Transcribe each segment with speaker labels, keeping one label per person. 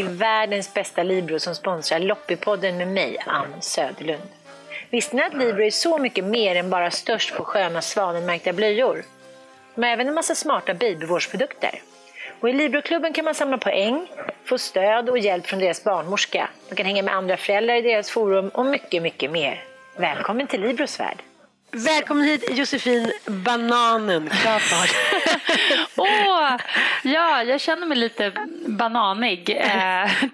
Speaker 1: till världens bästa Libro som sponsrar Loppipodden med mig, Ann Söderlund. Visste ni att Libro är så mycket mer än bara störst på sköna svanenmärkta blöjor? De har även en massa smarta babyvårdsprodukter. Och I Libroklubben kan man samla poäng, få stöd och hjälp från deras barnmorska. Man kan hänga med andra föräldrar i deras forum och mycket, mycket mer. Välkommen till Libros värld!
Speaker 2: Välkommen hit Josefin Bananen Crafoord.
Speaker 3: Åh, ja, jag känner mig lite bananig. Eh,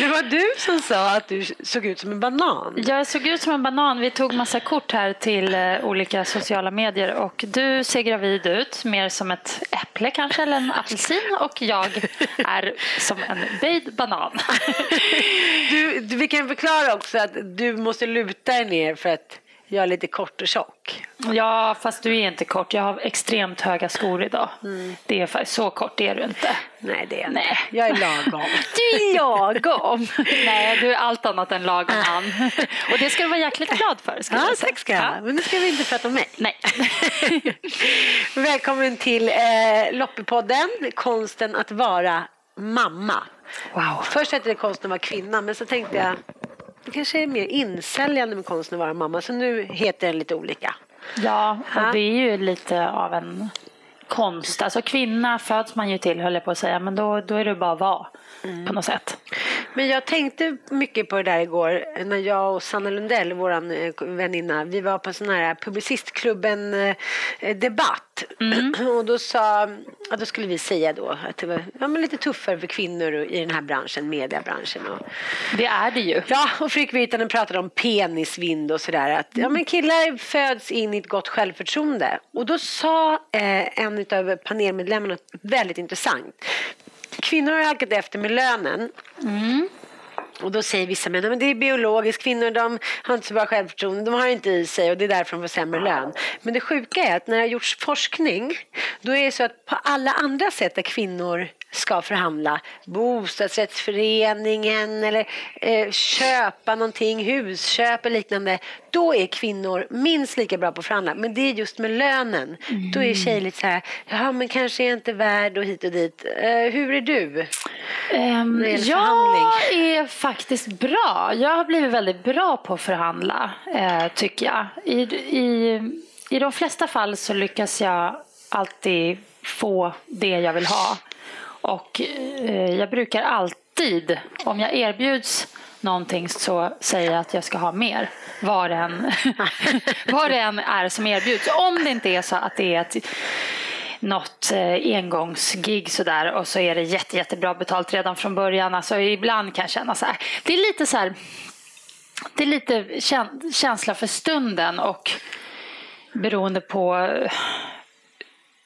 Speaker 2: det var du som sa att du såg ut som en banan.
Speaker 3: Jag såg ut som en banan. Vi tog massa kort här till eh, olika sociala medier och du ser gravid ut, mer som ett äpple kanske eller en apelsin och jag är som en böjd banan.
Speaker 2: Du, vi kan förklara också att du måste luta dig ner för att jag är lite kort och tjock.
Speaker 3: Ja, fast du är inte kort. Jag har extremt höga skor idag. Mm. Det är så kort är du inte.
Speaker 2: Nej, det är jag inte. Jag är lagom.
Speaker 3: Du är lagom. Nej, du är allt annat än lagom, Ann. Och det ska du vara jäkligt glad för.
Speaker 2: Ska ja, tack ska jag ja. Men nu ska vi inte prata om mig.
Speaker 3: Nej.
Speaker 2: Välkommen till eh, Loppipodden, konsten att vara mamma. Wow. Först hette det konsten att vara kvinna, men så tänkte jag det kanske är mer insäljande med konsten att vara mamma, så nu heter den lite olika.
Speaker 3: Ja, och det är ju lite av en konst. Alltså kvinna föds man ju till höll jag på att säga, men då, då är det bara att vara mm. på något sätt.
Speaker 2: Men jag tänkte mycket på det där igår när jag och Sanna Lundell, vår eh, väninna, vi var på sån här Publicistklubben eh, debatt. Mm. Och då sa, ja, då skulle vi säga då att det var ja, lite tuffare för kvinnor i den här branschen, mediebranschen. Och,
Speaker 3: det är det ju.
Speaker 2: Ja, och Fredrik Virtanen pratade om penisvind och sådär. Att ja, men killar föds in i ett gott självförtroende. Och då sa eh, en av panelmedlemmarna väldigt intressant. Kvinnor har halkat efter med lönen. Mm. Och då säger vissa män att det är biologiskt, kvinnor de har inte så bra självförtroende, de har inte i sig och det är därför de får sämre lön. Men det sjuka är att när det har gjorts forskning, då är det så att på alla andra sätt där kvinnor ska förhandla, bostadsrättsföreningen eller eh, köpa någonting, husköp eller liknande, då är kvinnor minst lika bra på att förhandla. Men det är just med lönen. Mm. Då är tjejer lite så här, ja men kanske är jag inte värd och hit och dit. Eh, hur är du?
Speaker 3: Um, jag är faktiskt bra. Jag har blivit väldigt bra på att förhandla, eh, tycker jag. I, i, I de flesta fall så lyckas jag alltid få det jag vill ha. Och eh, jag brukar alltid, om jag erbjuds någonting så säger jag att jag ska ha mer. Vad det än, vad det än är som erbjuds. Om det inte är så att det är ett något eh, engångsgig sådär och så är det jätte, jättebra betalt redan från början. Alltså ibland kan jag känna så här, det är lite så här, det är lite känsla för stunden och beroende på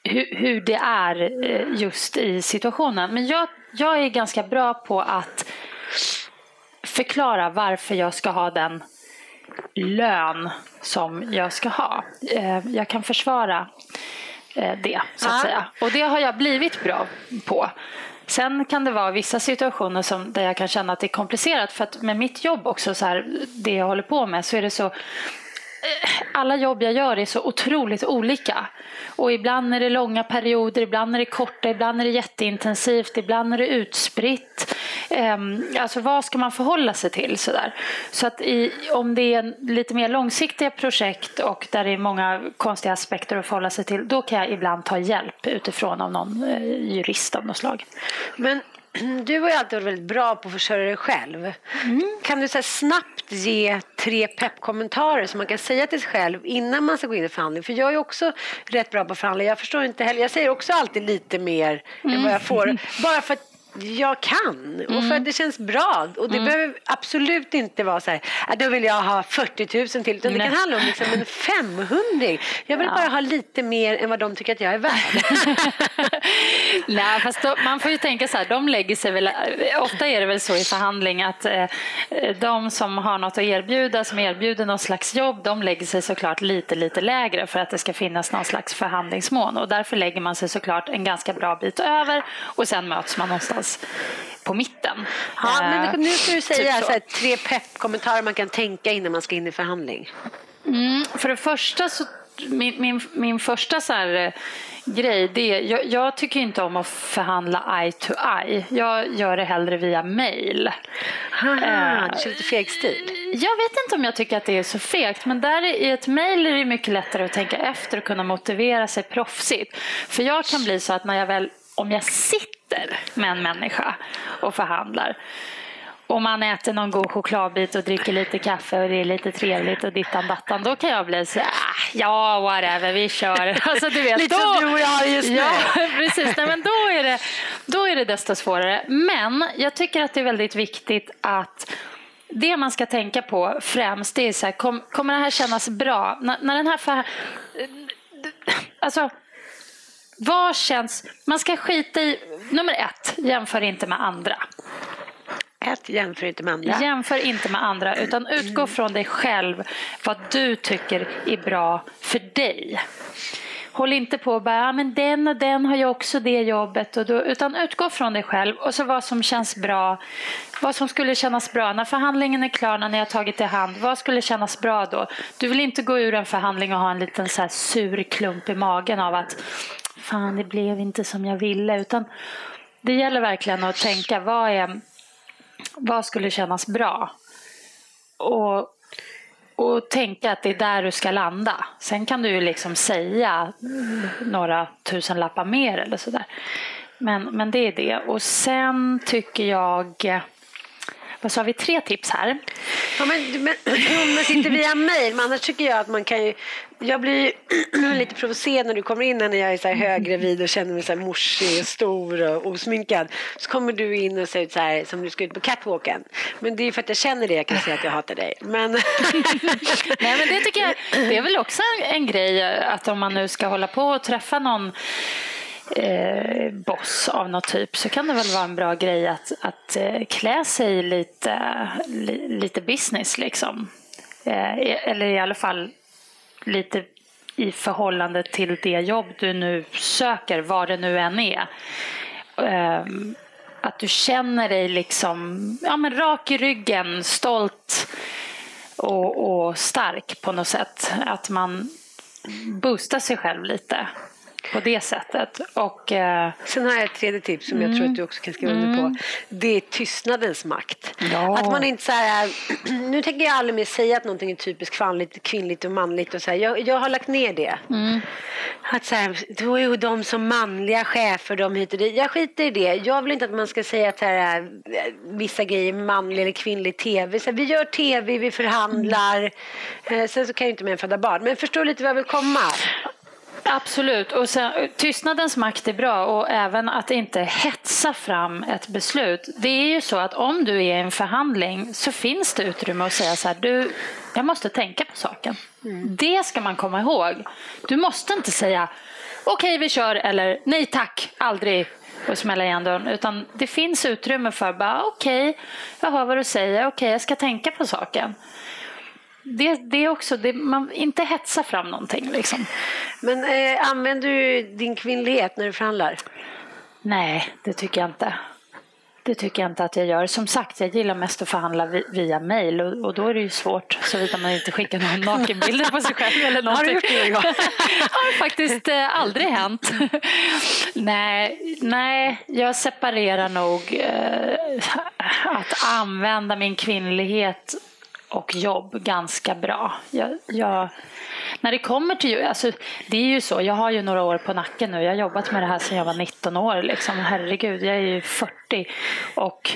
Speaker 3: hur, hur det är eh, just i situationen. Men jag, jag är ganska bra på att förklara varför jag ska ha den lön som jag ska ha. Eh, jag kan försvara eh, det, så att ja. säga. Och det har jag blivit bra på. Sen kan det vara vissa situationer som, där jag kan känna att det är komplicerat för att med mitt jobb också, så här, det jag håller på med, så är det så Eh, alla jobb jag gör är så otroligt olika. Och ibland är det långa perioder, ibland är det korta, ibland är det jätteintensivt, ibland är det utspritt. Ehm, alltså vad ska man förhålla sig till? Sådär. Så att i, om det är lite mer långsiktiga projekt och där det är många konstiga aspekter att förhålla sig till, då kan jag ibland ta hjälp utifrån av någon eh, jurist av något slag.
Speaker 2: Men du har ju alltid varit väldigt bra på att försörja dig själv. Mm. Kan du så snabbt ge tre peppkommentarer som man kan säga till sig själv innan man ska gå in i förhandling? För jag är också rätt bra på att förhandla. Jag förstår inte heller. Jag säger också alltid lite mer mm. än vad jag får. Bara för att jag kan och för att mm. det känns bra. Och det mm. behöver absolut inte vara så här, att då vill jag ha 40 000 till. Utan det kan handla om liksom en 500. Jag vill ja. bara ha lite mer än vad de tycker att jag är värd.
Speaker 3: Nej, fast då, man får ju tänka så här, de lägger sig väl, ofta är det väl så i förhandling att eh, de som har något att erbjuda, som erbjuder något slags jobb, de lägger sig såklart lite, lite lägre för att det ska finnas någon slags förhandlingsmån. Och därför lägger man sig såklart en ganska bra bit över och sen möts man någonstans någonstans på mitten.
Speaker 2: Ja, men eh, nu ska du säga typ så. Så här, tre peppkommentarer man kan tänka innan man ska in i förhandling.
Speaker 3: Mm, för det första så min, min, min första så här, eh, grej, det är, jag, jag, tycker inte om att förhandla eye to eye. Jag gör det hellre via mail.
Speaker 2: Haha, du kör lite feg stil.
Speaker 3: Jag vet inte om jag tycker att det är så fegt, men där i ett mail är det mycket lättare att tänka efter och kunna motivera sig proffsigt. För jag kan bli så att när jag väl, om jag sitter med en människa och förhandlar och man äter någon god chokladbit och dricker lite kaffe och det är lite trevligt och dittan dattan, då kan jag bli så ah, ja whatever, vi kör.
Speaker 2: Alltså, du vet, lite då, som du och jag just nu.
Speaker 3: Ja, precis. Nej, men då, är det, då är det desto svårare. Men jag tycker att det är väldigt viktigt att det man ska tänka på främst det är så här, kom, kommer det här kännas bra? När, när den här för, alltså, vad känns... Man ska skita i... Nummer ett, jämför inte med andra.
Speaker 2: Ett, jämför inte med andra.
Speaker 3: Jämför inte med andra, utan utgå från dig själv, vad du tycker är bra för dig. Håll inte på och bara, men den och den har ju också det jobbet. Och då, utan utgå från dig själv och så vad som känns bra. Vad som skulle kännas bra när förhandlingen är klar, när ni har tagit i hand. Vad skulle kännas bra då? Du vill inte gå ur en förhandling och ha en liten så sur klump i magen av att fan, det blev inte som jag ville. Utan det gäller verkligen att tänka, vad är vad skulle kännas bra? Och, och tänka att det är där du ska landa. Sen kan du ju liksom säga några tusen lappar mer eller sådär. Men, men det är det. Och sen tycker jag vad sa vi, tre tips här.
Speaker 2: Ja, men, men, man sitter via mejl, men annars tycker jag att man kan ju... Jag blir lite provocerad när du kommer in när jag är så här höggravid och känner mig så här morsig och stor och osminkad. Så kommer du in och ser ut så här som du ska ut på catwalken. Men det är för att jag känner det jag kan säga att jag hatar dig. Men...
Speaker 3: Nej, men det tycker jag, det är väl också en grej att om man nu ska hålla på och träffa någon eh, boss av något typ så kan det väl vara en bra grej att, att eh, klä sig lite, li, lite business liksom. Eh, e, eller i alla fall lite i förhållande till det jobb du nu söker, vad det nu än är. Eh, att du känner dig liksom ja, men rak i ryggen, stolt och, och stark på något sätt. Att man boostar sig själv lite på det sättet. Och, eh...
Speaker 2: Sen har jag ett tredje tips som mm. jag tror att du också kan skriva under på. Mm. Det är tystnadens makt. Ja. Att man inte så här, nu tänker jag aldrig mer säga att någonting är typiskt kvinnligt, kvinnligt och manligt. Och så här. Jag, jag har lagt ner det. Mm. Att så här, då är de som manliga chefer, de hit och dit. Jag skiter i det. Jag vill inte att man ska säga att här, vissa grejer är manlig eller kvinnlig tv. Så här, vi gör tv, vi förhandlar. Mm. Sen så kan jag inte män föda barn. Men förstår lite vad jag vill komma.
Speaker 3: Absolut. Och sen, tystnadens makt är bra och även att inte hetsa fram ett beslut. Det är ju så att om du är i en förhandling så finns det utrymme att säga så här, du, jag måste tänka på saken. Mm. Det ska man komma ihåg. Du måste inte säga okej vi kör eller nej tack, aldrig och smälla igen dörren. Utan det finns utrymme för bara okej, okay, jag hör vad du säger, okej okay, jag ska tänka på saken det, det är också, det, man inte hetsa fram någonting. Liksom.
Speaker 2: Men eh, använder du din kvinnlighet när du förhandlar?
Speaker 3: Nej, det tycker jag inte. Det tycker jag inte att jag gör. Som sagt, jag gillar mest att förhandla via mail och, och då är det ju svårt såvida man inte skickar någon nakenbilder på sig själv eller någonting. Har du gjort det har faktiskt eh, aldrig hänt. nej, nej, jag separerar nog eh, att använda min kvinnlighet och jobb ganska bra. Jag, jag, när det kommer till... Alltså, det är ju så, jag har ju några år på nacken nu. Jag har jobbat med det här sedan jag var 19 år. Liksom. Herregud, jag är ju 40. Och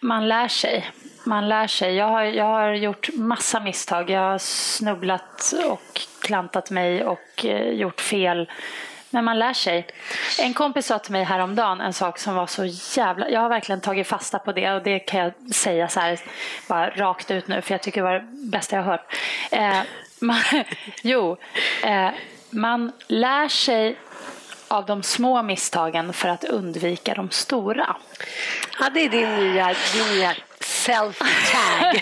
Speaker 3: man lär sig. Man lär sig. Jag har, jag har gjort massa misstag. Jag har snubblat och klantat mig och eh, gjort fel men man lär sig. En kompis sa till mig häromdagen en sak som var så jävla... Jag har verkligen tagit fasta på det och det kan jag säga så här bara rakt ut nu för jag tycker det var det bästa jag har hört. Eh, man, jo, eh, man lär sig av de små misstagen för att undvika de stora.
Speaker 2: Ja, det är din nya, din nya self-tag.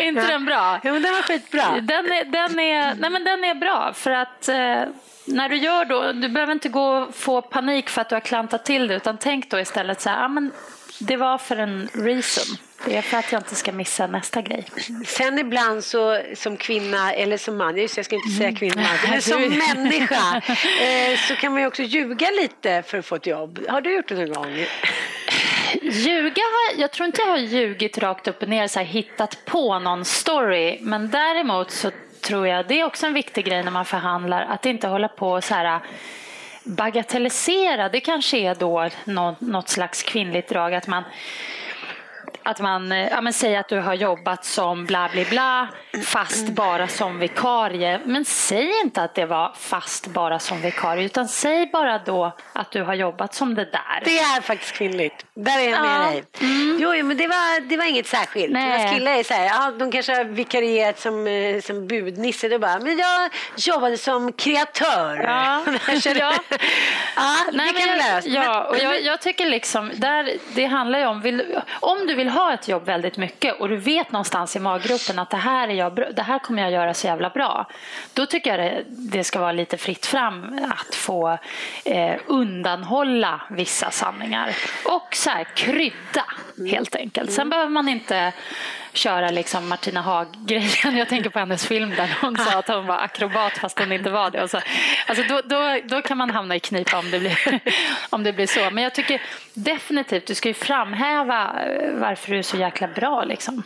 Speaker 3: inte den bra?
Speaker 2: Jo, den var skitbra.
Speaker 3: Den är, den är, nej, men den är bra för att eh, när du gör då, du behöver inte gå och få panik för att du har klantat till det utan tänk då istället så här, ah, men det var för en reason. Det är för att jag inte ska missa nästa grej.
Speaker 2: Sen ibland så som kvinna eller som man, just jag ska inte säga kvinna, mm. men som människa eh, så kan man ju också ljuga lite för att få ett jobb. Har du gjort det någon gång?
Speaker 3: Ljuga har, jag tror inte jag har ljugit rakt upp och ner, så här, hittat på någon story. Men däremot så tror jag, det är också en viktig grej när man förhandlar, att inte hålla på så här äh, bagatellisera. Det kanske är då något, något slags kvinnligt drag, att man att man eh, ja, men säger att du har jobbat som bla bla bla fast bara som vikarie. Men säg inte att det var fast bara som vikarie utan säg bara då att du har jobbat som det där.
Speaker 2: Det är faktiskt kvinnligt. Där är jag med dig. Mm. Jo, men det var, det var inget särskilt. Nej. killar är så här, ja, de kanske har vikarierat som, eh, som budnisse. Då bara, men jag jobbade som kreatör.
Speaker 3: Ja,
Speaker 2: ja. ja
Speaker 3: Nej, det kan vi lära oss. Ja, och jag, jag, tycker liksom, där, det handlar ju om, vill, om du vill ha ett jobb väldigt mycket och du vet någonstans i maggropen att det här, är jag, det här kommer jag göra så jävla bra. Då tycker jag det, det ska vara lite fritt fram att få eh, undanhålla vissa sanningar. Och så här, krydda helt enkelt. Sen behöver man inte köra liksom Martina Haag-grejen. Jag tänker på hennes film där hon sa att hon var akrobat fast hon inte var det. Och så, alltså då, då, då kan man hamna i knipa om det, blir, om det blir så. Men jag tycker definitivt, du ska ju framhäva eh, varför du är så jäkla bra. Liksom.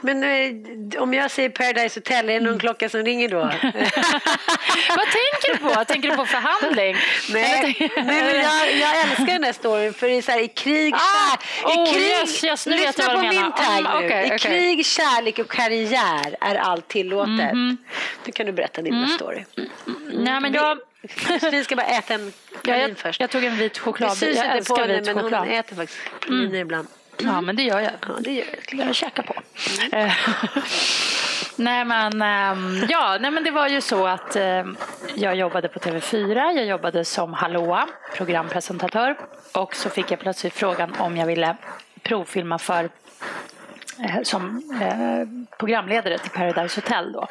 Speaker 2: Men eh, om jag säger Paradise Hotel, är det någon mm. klocka som ringer då?
Speaker 3: Vad tänker du på? Tänker du på förhandling?
Speaker 2: Nej, Nej men jag, jag älskar den här storyn för i, så här, i krig, ah,
Speaker 3: kär, oh, i krig yes, yes, nu lyssna vet jag på min
Speaker 2: tag mm, nu. Okay, I okay. krig, kärlek och karriär är allt tillåtet. Mm -hmm. Nu kan du berätta din mm. story. Mm.
Speaker 3: Nej, men jag...
Speaker 2: Vi ska bara äta en
Speaker 3: kanin ja, jag, först. Jag tog en vit choklad.
Speaker 2: Jag älskar vit choklad. Men hon äter faktiskt kaniner mm. ibland.
Speaker 3: Ja, men det gör jag.
Speaker 2: Ja, det gör
Speaker 3: jag. Jag käkar på. Mm. nej, men, ähm, ja, nej, men det var ju så att äh, jag jobbade på TV4. Jag jobbade som hallåa, programpresentatör. Och så fick jag plötsligt frågan om jag ville provfilma för eh, som eh, programledare till Paradise Hotel. Då.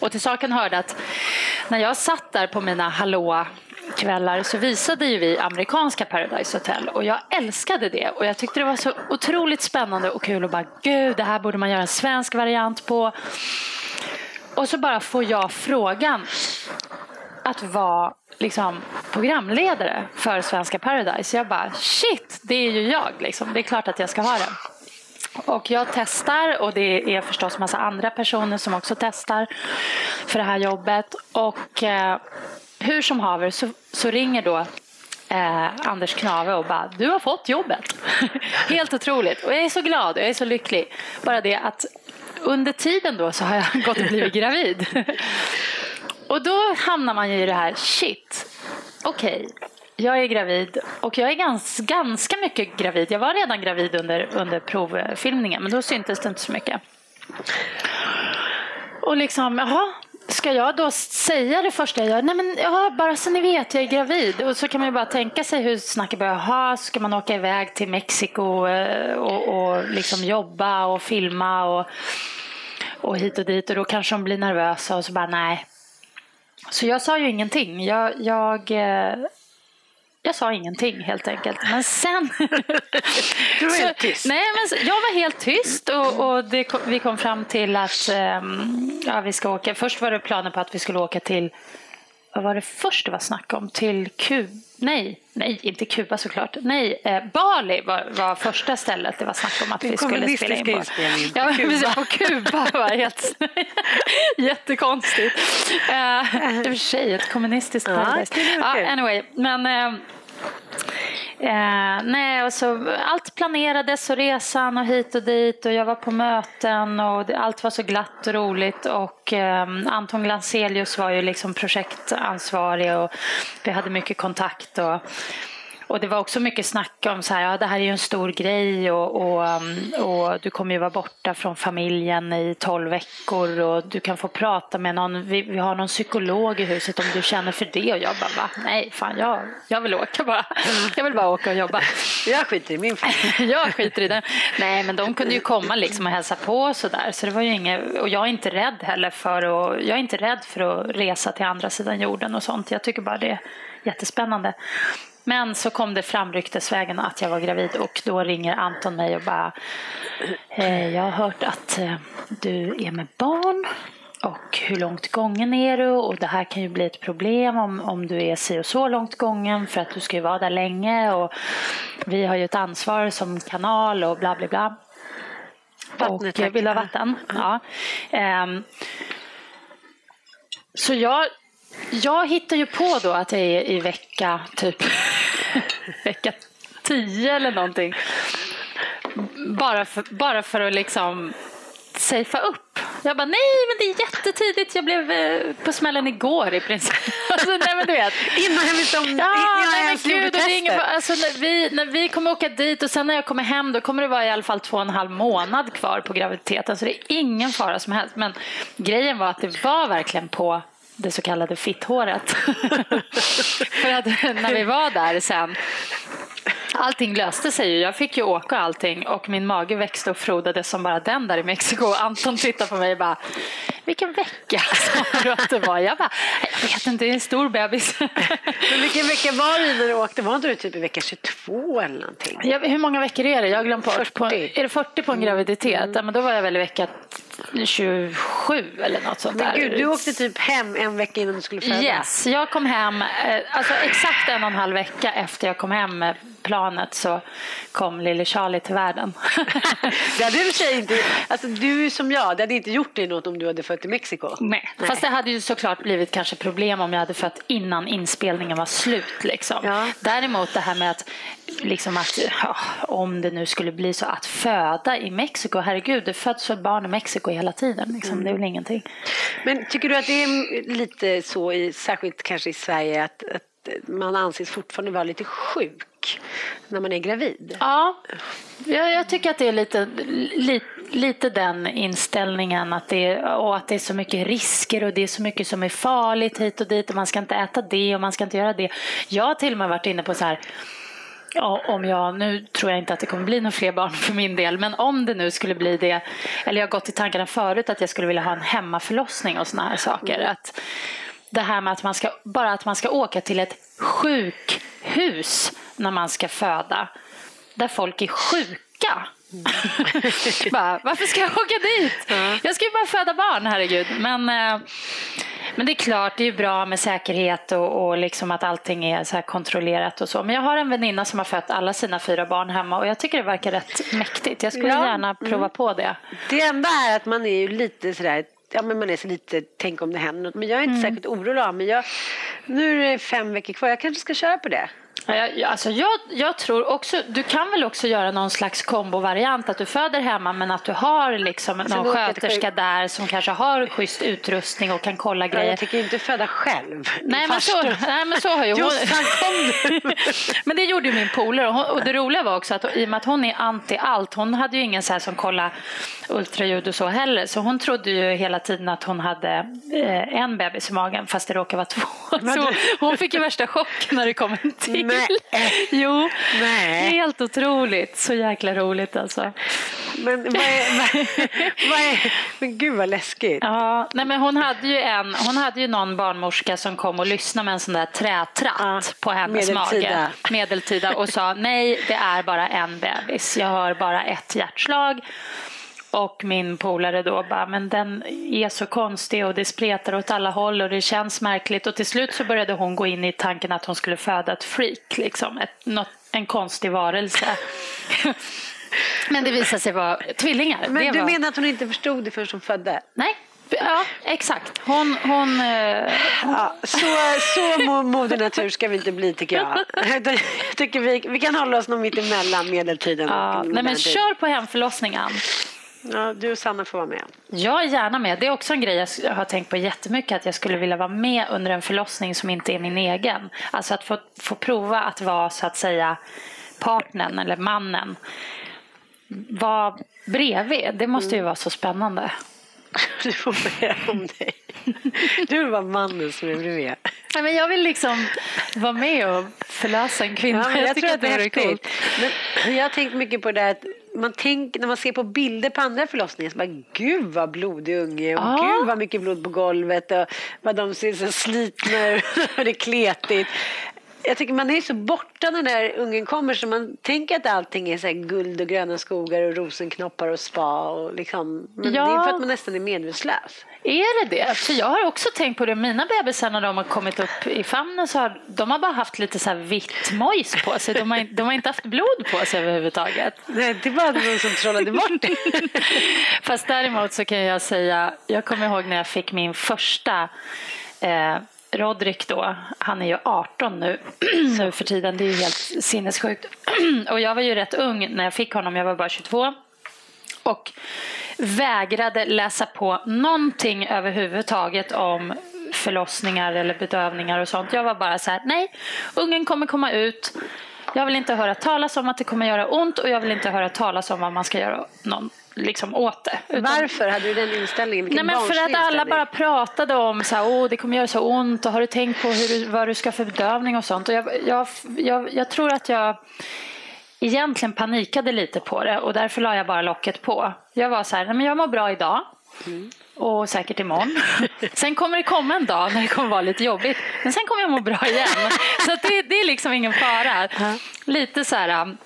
Speaker 3: Och till saken hörde att när jag satt där på mina hallå kvällar så visade ju vi amerikanska Paradise Hotel och jag älskade det och jag tyckte det var så otroligt spännande och kul och bara gud det här borde man göra en svensk variant på. Och så bara får jag frågan att vara liksom, programledare för svenska Paradise. Jag bara shit, det är ju jag liksom. Det är klart att jag ska ha det. Och jag testar och det är förstås massa andra personer som också testar för det här jobbet. Och eh, hur som haver så, så ringer då eh, Anders Knave och bara du har fått jobbet. Helt otroligt och jag är så glad jag är så lycklig. Bara det att under tiden då så har jag gått och blivit gravid. och då hamnar man ju i det här shit, okej, okay, jag är gravid och jag är ganska, ganska mycket gravid. Jag var redan gravid under, under provfilmningen men då syntes det inte så mycket. Och liksom, jaha, ska jag då säga det första jag gör? Nej men ja, bara så ni vet, jag är gravid. Och så kan man ju bara tänka sig hur snacket börjar. Ha, ska man åka iväg till Mexiko eh, och, och liksom jobba och filma och, och hit och dit. Och då kanske de blir nervösa och så bara nej. Så jag sa ju ingenting. Jag, jag eh, jag sa ingenting helt enkelt. Men sen...
Speaker 2: du var helt tyst?
Speaker 3: nej, men jag var helt tyst och, och det, vi kom fram till att um, ja, vi ska åka. Först var det planer på att vi skulle åka till vad var det först det var snack om? Till Kuba? Nej, nej, inte Kuba såklart. Nej, eh, Bali var, var första stället det var snack om att vi skulle spela in på. Ja, Kuba. på Kuba var helt jättekonstigt. Eh, I och för sig, ett kommunistiskt paradise. Ja, anyway, men eh, Eh, nej, och så, allt planerades och resan och hit och dit och jag var på möten och det, allt var så glatt och roligt och eh, Anton Glanzelius var ju liksom projektansvarig och vi hade mycket kontakt och och det var också mycket snack om så här, ja, det här är ju en stor grej och, och, um, och du kommer ju vara borta från familjen i tolv veckor och du kan få prata med någon, vi, vi har någon psykolog i huset om du känner för det. Och jag bara, va? Nej, fan jag, jag vill åka bara. Jag vill bara åka och jobba.
Speaker 2: Jag skiter i min
Speaker 3: familj. jag skiter i den. Nej, men de kunde ju komma liksom och hälsa på och sådär. Så det var ju inget, och jag är inte rädd heller för att, jag är inte rädd för att resa till andra sidan jorden och sånt. Jag tycker bara det är jättespännande. Men så kom det fram ryktesvägen att jag var gravid och då ringer Anton mig och bara eh, Jag har hört att eh, du är med barn och hur långt gången är du och det här kan ju bli ett problem om, om du är si och så långt gången för att du ska ju vara där länge och vi har ju ett ansvar som kanal och bla bla bla.
Speaker 2: Vattnet,
Speaker 3: och vill ha vatten. Ja. Um, så jag, jag hittar ju på då att jag är i vecka typ vecka tio eller någonting. Bara för, bara för att liksom safea upp. Jag bara, nej men det är jättetidigt. Jag blev eh, på smällen igår i princip. alltså, nej, men du vet.
Speaker 2: Innan jag visste om
Speaker 3: ja, innan och det ingen, alltså, när, vi, när vi kommer åka dit och sen när jag kommer hem då kommer det vara i alla fall två och en halv månad kvar på graviditeten. Så det är ingen fara som helst. Men grejen var att det var verkligen på det så kallade fitthåret. För att när vi var där sen Allting löste sig ju. Jag fick ju åka allting och min mage växte och frodades som bara den där i Mexiko. Anton tittade på mig och bara, vilken vecka sa du att det var? Jag bara, jag vet inte, det är en stor bebis.
Speaker 2: Men vilken vecka var det när du åkte? Var inte du typ i vecka 22 eller någonting?
Speaker 3: Ja, hur många veckor är det? Jag har glömt bort. 40. På, är det 40 på en graviditet? Mm. Ja, men då var jag väl i vecka 27 eller något sånt
Speaker 2: där. Gud, du åkte typ hem en vecka innan du skulle föda?
Speaker 3: Yes, jag kom hem eh, alltså exakt en och en halv vecka efter jag kom hem med planet så kom lille Charlie till världen.
Speaker 2: det hade du inte, alltså du som jag, det hade inte gjort dig något om du hade fött i Mexiko.
Speaker 3: Nej. Nej. fast det hade ju såklart blivit kanske problem om jag hade fött innan inspelningen var slut. Liksom. Ja. Däremot det här med att, liksom att ja, om det nu skulle bli så att föda i Mexiko, herregud det föds väl barn i Mexiko hela tiden. Liksom. Mm. Det är väl ingenting.
Speaker 2: Men tycker du att det är lite så, i, särskilt kanske i Sverige, att, att man anses fortfarande vara lite sjuk när man är gravid.
Speaker 3: Ja, jag, jag tycker att det är lite, lite, lite den inställningen att det, är, och att det är så mycket risker och det är så mycket som är farligt hit och dit och man ska inte äta det och man ska inte göra det. Jag har till och med varit inne på så här Ja, om jag, nu tror jag inte att det kommer bli några fler barn för min del, men om det nu skulle bli det, eller jag har gått i tankarna förut att jag skulle vilja ha en hemmaförlossning och såna här saker. Mm. Att det här med att man ska, bara att man ska åka till ett sjukhus när man ska föda, där folk är sjuka. Mm. bara, varför ska jag åka dit? Ja. Jag ska ju bara föda barn, herregud. Men, eh, men det är klart, det är bra med säkerhet och, och liksom att allting är så kontrollerat och så. Men jag har en väninna som har fött alla sina fyra barn hemma och jag tycker det verkar rätt mäktigt. Jag skulle ja. gärna prova mm. på det.
Speaker 2: Det enda är att man är ju lite sådär ja, men man är så lite, tänk om det händer något. Men jag är inte mm. särskilt orolig av mig. Jag, nu är det fem veckor kvar, jag kanske ska köra på det.
Speaker 3: Jag, alltså jag, jag, tror också, du kan väl också göra någon slags kombovariant att du föder hemma men att du har liksom alltså någon sköterska där som kanske har schysst utrustning och kan kolla grejer.
Speaker 2: Jag tycker inte föda själv.
Speaker 3: Nej men, så, nej men så har ju hon. men det gjorde ju min polare och, och, det roliga var också att i och med att hon är anti allt, hon hade ju ingen så här som kollar ultraljud och så heller så hon trodde ju hela tiden att hon hade eh, en bebis i magen fast det råkade vara två. Så hon fick ju värsta chocken när det kom en till. Nej. Jo, Nej. helt otroligt. Så jäkla roligt alltså.
Speaker 2: Men, vad är, vad, vad är, men gud vad läskigt.
Speaker 3: Ja, nej men hon, hade ju en, hon hade ju någon barnmorska som kom och lyssnade med en sån där trätratt ja, på hennes medeltida. mage. Medeltida. Och sa nej, det är bara en bebis. Jag har bara ett hjärtslag. Och min polare då bara, men den är så konstig och det spretar åt alla håll och det känns märkligt. Och till slut så började hon gå in i tanken att hon skulle föda ett freak, liksom. Ett, något, en konstig varelse. men det visade sig vara tvillingar.
Speaker 2: Men
Speaker 3: det
Speaker 2: du
Speaker 3: var...
Speaker 2: menar att hon inte förstod det förrän hon födde?
Speaker 3: Nej, Ja, exakt. Hon... hon uh...
Speaker 2: ja, så, så moder natur ska vi inte bli tycker jag. jag tycker vi, vi kan hålla oss nog mitt emellan medeltiden
Speaker 3: ja, nej, men Kör på hemförlossningen.
Speaker 2: Ja, du och Sanna får vara med.
Speaker 3: Jag är gärna med. Det är också en grej jag har tänkt på jättemycket. Att jag skulle vilja vara med under en förlossning som inte är min egen. Alltså att få, få prova att vara så att säga partnern eller mannen. Vara bredvid. Det måste ju vara så spännande.
Speaker 2: Du får mer om dig. Du vill vara mannen som är bredvid.
Speaker 3: Nej, men jag vill liksom vara med och förlösa en kvinna.
Speaker 2: Ja, jag, jag tror att det är häftigt. Men jag har tänkt mycket på det att man tänker, när man ser på bilder på andra förlossningar så bara gud vad blodig unge och ah. gud vad mycket blod på golvet och vad de ser så slitna ut och det är kletigt. Jag tycker man är så borta när den ungen kommer så man tänker att allting är så guld och gröna skogar och rosenknoppar och spa. Och liksom, men ja. det är för att man nästan är medvetslös.
Speaker 3: Är det det? För jag har också tänkt på det. Mina bebisar när de har kommit upp i famnen så har de har bara haft lite så här vitt mojs på sig. De har, de har inte haft blod på sig överhuvudtaget.
Speaker 2: Nej, det var någon som trollade bort det.
Speaker 3: Fast däremot så kan jag säga, jag kommer ihåg när jag fick min första eh, Rodrik då, han är ju 18 nu, nu för tiden. Det är ju helt sinnessjukt. och jag var ju rätt ung när jag fick honom, jag var bara 22. Och vägrade läsa på någonting överhuvudtaget om förlossningar eller bedövningar och sånt. Jag var bara så här, nej, ungen kommer komma ut. Jag vill inte höra talas om att det kommer göra ont och jag vill inte höra talas om vad man ska göra någon, liksom åt det.
Speaker 2: Utan, Varför hade du den inställningen?
Speaker 3: nej, men för att alla bara pratade om så här, Åh, det kommer göra så ont och har du tänkt på hur vad du ska för bedövning och sånt. Och jag, jag, jag, jag tror att jag egentligen panikade lite på det och därför la jag bara locket på. Jag var så här, men jag mår bra idag. Mm. Och säkert imorgon. Sen kommer det komma en dag när det kommer vara lite jobbigt. Men sen kommer jag må bra igen. Så det, det är liksom ingen fara. Lite så här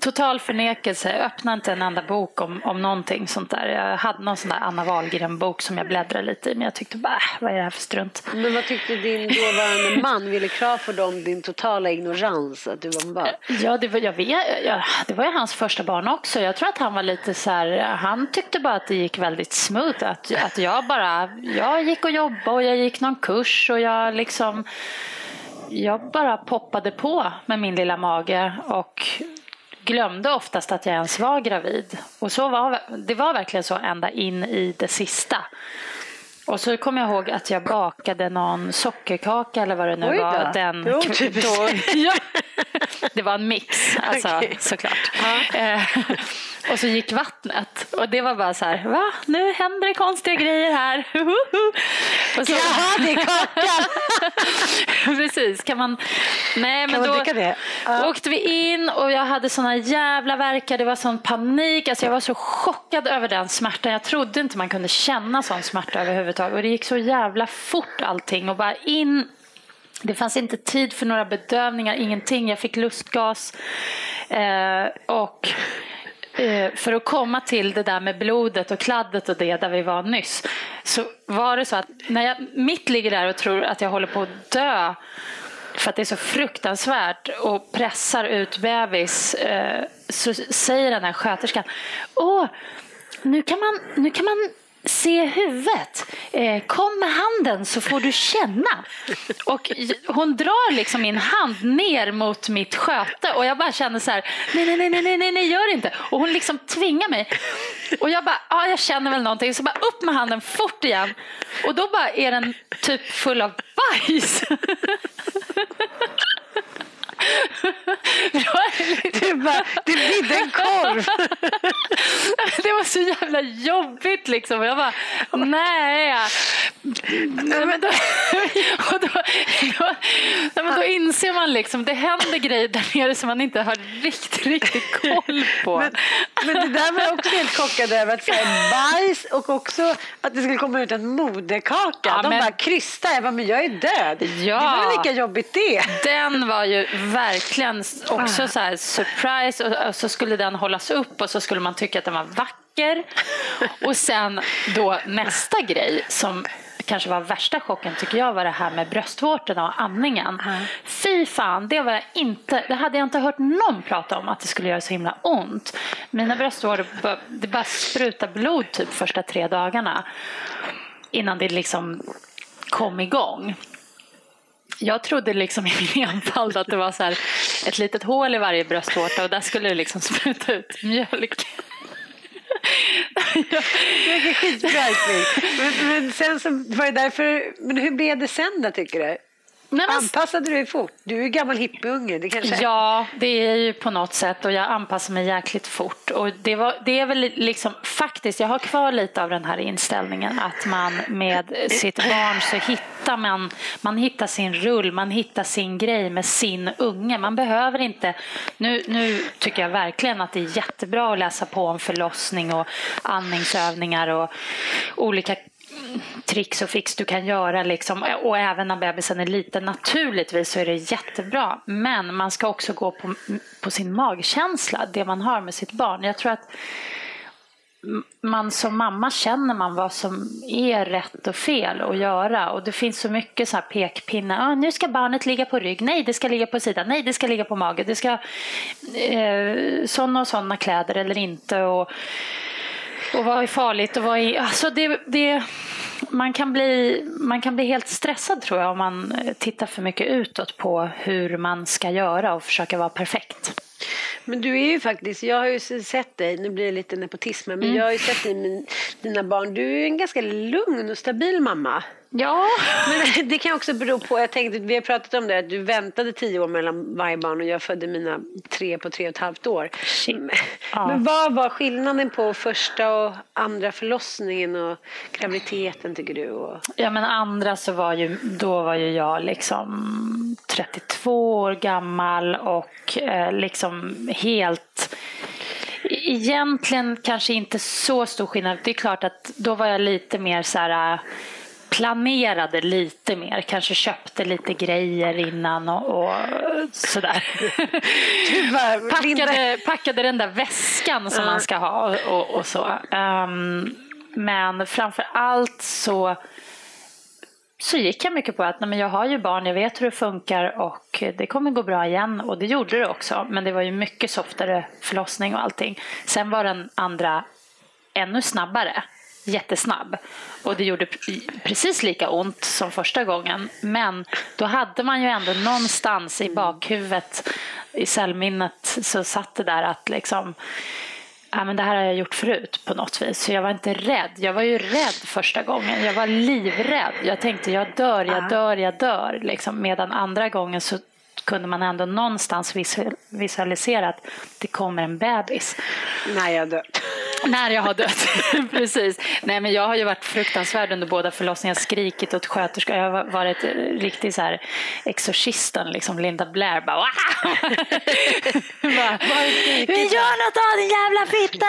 Speaker 3: Total förnekelse. Jag öppnade inte en enda bok om, om någonting sånt där. Jag hade någon sån där Anna Wahlgren-bok som jag bläddrade lite i men jag tyckte bara, äh, vad är det här för strunt?
Speaker 2: Men vad tyckte din dåvarande man, Wille Crawford, om din totala ignorans? Att du var bara...
Speaker 3: Ja, det var, jag vet, ja, det var ju hans första barn också. Jag tror att han var lite så här, han tyckte bara att det gick väldigt smooth. Att, att jag bara, jag gick och jobbade och jag gick någon kurs och jag liksom jag bara poppade på med min lilla mage och glömde oftast att jag ens var gravid. Och så var, det var verkligen så ända in i det sista. Och så kommer jag ihåg att jag bakade någon sockerkaka eller vad det nu Oj var. Den,
Speaker 2: då, då,
Speaker 3: ja, det var en mix, alltså, okay. såklart. Ja. Eh, och så gick vattnet och det var bara så här, va? Nu händer det konstiga grejer här.
Speaker 2: Och så, Jaha, det är kakan!
Speaker 3: Precis, kan man... Nej,
Speaker 2: men då?
Speaker 3: Ja. åkte vi in och jag hade såna jävla verkar, det var sån panik. Alltså jag var så chockad över den smärtan. Jag trodde inte man kunde känna sån smärta överhuvudtaget. Och det gick så jävla fort allting och bara in det fanns inte tid för några bedövningar, ingenting. Jag fick lustgas. Eh, och Eh, för att komma till det där med blodet och kladdet och det där vi var nyss så var det så att när jag mitt ligger där och tror att jag håller på att dö för att det är så fruktansvärt och pressar ut bebis eh, så säger den här sköterskan Åh, nu kan man, nu kan man se huvudet. Eh, kom med handen så får du känna. Och hon drar liksom min hand ner mot mitt sköte och jag bara känner så här, nej, nej, nej, nej, nej, nej, gör inte. Och hon liksom tvingar mig. Och jag bara, ja, ah, jag känner väl någonting. Så bara upp med handen fort igen. Och då bara är den typ full av bajs.
Speaker 2: Du bara, det bidde en korv.
Speaker 3: Det var så jävla jobbigt liksom. Jag bara, nej. Men då, och då, då, men då inser man liksom, det händer grejer där nere som man inte har riktigt, riktigt koll på.
Speaker 2: Men, men det där var jag också helt chockad över, att säga bajs och också att det skulle komma ut en moderkaka. Ja, De men, bara krystade, jag bara, men jag är död. Ja, det var lika jobbigt det.
Speaker 3: Den var ju verkligen också så här surprise och, och så skulle den hållas upp och så skulle man tycka att den var vacker. Och sen då nästa grej som kanske var värsta chocken tycker jag var det här med bröstvårtorna och amningen. Mm. Fy fan, det var jag inte, det hade jag inte hört någon prata om att det skulle göra så himla ont. Mina bröstvårtor, det bara sprutade blod typ första tre dagarna innan det liksom kom igång. Jag trodde liksom i min enfald att det var så ett litet hål i varje bröstvårta och där skulle det liksom spruta ut mjölk.
Speaker 2: Det är skitbra men, men sen så var det därför, men hur blev det sen då tycker du? Nej, men... Anpassade du dig fort? Du är ju gammal hippieunge. Det kanske...
Speaker 3: Ja, det är ju på något sätt och jag anpassar mig jäkligt fort. Och det, var, det är väl liksom faktiskt, jag har kvar lite av den här inställningen att man med sitt barn så hittar man, man hittar sin rull, man hittar sin grej med sin unge. Man behöver inte, nu, nu tycker jag verkligen att det är jättebra att läsa på om förlossning och andningsövningar och olika tricks och fix du kan göra. Liksom. Och även när bebisen är liten. Naturligtvis så är det jättebra. Men man ska också gå på, på sin magkänsla, det man har med sitt barn. Jag tror att man som mamma känner man vad som är rätt och fel att göra. Och det finns så mycket så här pekpinnar. Ah, nu ska barnet ligga på rygg. Nej, det ska ligga på sidan. Nej, det ska ligga på mage. Det ska eh, sådana och sådana kläder eller inte. Och, och vad är farligt och vad är... Alltså det, det, man, kan bli, man kan bli helt stressad tror jag om man tittar för mycket utåt på hur man ska göra och försöka vara perfekt.
Speaker 2: Men du är ju faktiskt, jag har ju sett dig, nu blir det lite nepotism men mm. jag har ju sett dig med dina barn. Du är en ganska lugn och stabil mamma.
Speaker 3: Ja.
Speaker 2: Men det kan också bero på, jag tänkte, vi har pratat om det, att du väntade tio år mellan varje barn och jag födde mina tre på tre och ett halvt år. Men, ja. men vad var skillnaden på första och andra förlossningen och graviditeten tycker du? Och...
Speaker 3: Ja men andra så var ju, då var ju jag liksom 32 år gammal och eh, liksom helt Egentligen kanske inte så stor skillnad. Det är klart att då var jag lite mer så här planerade lite mer, kanske köpte lite grejer innan och, och sådär. packade, packade den där väskan som man ska ha och, och så. Um, men framför allt så så gick jag mycket på att nej, men jag har ju barn, jag vet hur det funkar och det kommer gå bra igen. Och det gjorde det också. Men det var ju mycket softare förlossning och allting. Sen var den andra ännu snabbare jättesnabb. Och det gjorde precis lika ont som första gången. Men då hade man ju ändå någonstans i bakhuvudet, i cellminnet, så satt det där att liksom ja, men det här har jag gjort förut på något vis. Så jag var inte rädd. Jag var ju rädd första gången. Jag var livrädd. Jag tänkte jag dör, jag dör, jag dör. Liksom. Medan andra gången så kunde man ändå någonstans visualisera att det kommer en bebis.
Speaker 2: När jag dör.
Speaker 3: När jag har dött, precis. Nej, men jag har ju varit fruktansvärd under båda förlossningarna, skrikit åt sköterskor. Jag har varit riktigt så här exorcisten, liksom Linda Blair. Bara, bara Vi gör något av din jävla fitta!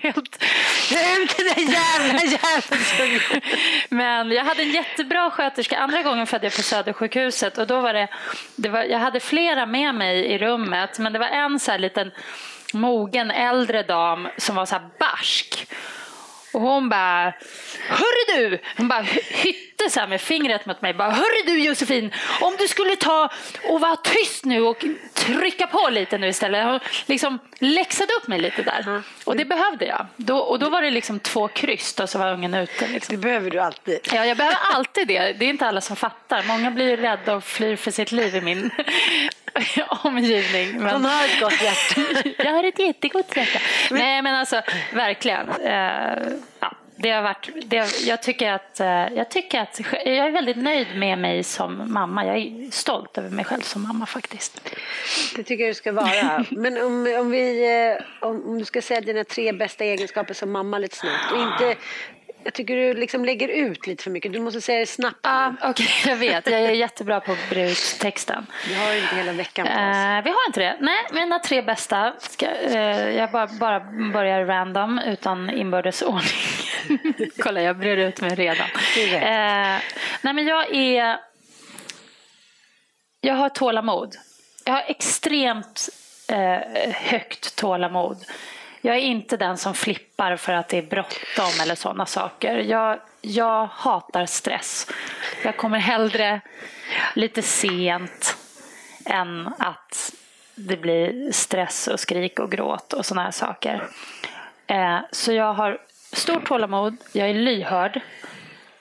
Speaker 3: Helt...
Speaker 2: Ut den jävla jäveln!
Speaker 3: men jag hade en jättebra sköterska. Andra gången födde jag på Södersjukhuset och då var det var, jag hade flera med mig i rummet, men det var en så här liten mogen äldre dam som var så här barsk. Och hon bara, hörru du! Hon bara hytte så med fingret mot mig. Bara, hörru du Josefin, om du skulle ta och vara tyst nu och trycka på lite nu istället. Hon liksom läxade upp mig lite där. Mm. Och det behövde jag. Då, och då var det liksom två kryss och så var ungen ute. Liksom.
Speaker 2: Det behöver du alltid.
Speaker 3: Ja, jag behöver alltid det. Det är inte alla som fattar. Många blir rädda och flyr för sitt liv i min omgivning.
Speaker 2: Men... Hon har ett gott hjärta.
Speaker 3: jag har ett jättegott hjärta. Men... Nej men alltså verkligen. Eh, ja, det har varit, det, jag, tycker att, eh, jag tycker att jag är väldigt nöjd med mig som mamma. Jag är stolt över mig själv som mamma faktiskt.
Speaker 2: Det tycker jag du ska vara. Men om, om, vi, eh, om, om du ska säga dina tre bästa egenskaper som mamma lite snabbt och inte jag tycker du liksom lägger ut lite för mycket. Du måste säga det snabbt.
Speaker 3: Ah, Okej, okay, jag vet. Jag är jättebra på att ut texten.
Speaker 2: Vi har inte hela veckan på oss.
Speaker 3: Uh, vi har inte det. Nej, mina tre bästa. Ska, uh, jag bara, bara börjar random utan inbördes ordning. Kolla, jag brer ut mig redan. Uh, nej, men jag är... Jag har tålamod. Jag har extremt högt tålamod. Jag är inte den som flippar för att det är bråttom eller sådana saker. Jag, jag hatar stress. Jag kommer hellre lite sent än att det blir stress och skrik och gråt och sådana här saker. Eh, så jag har stort tålamod, jag är lyhörd.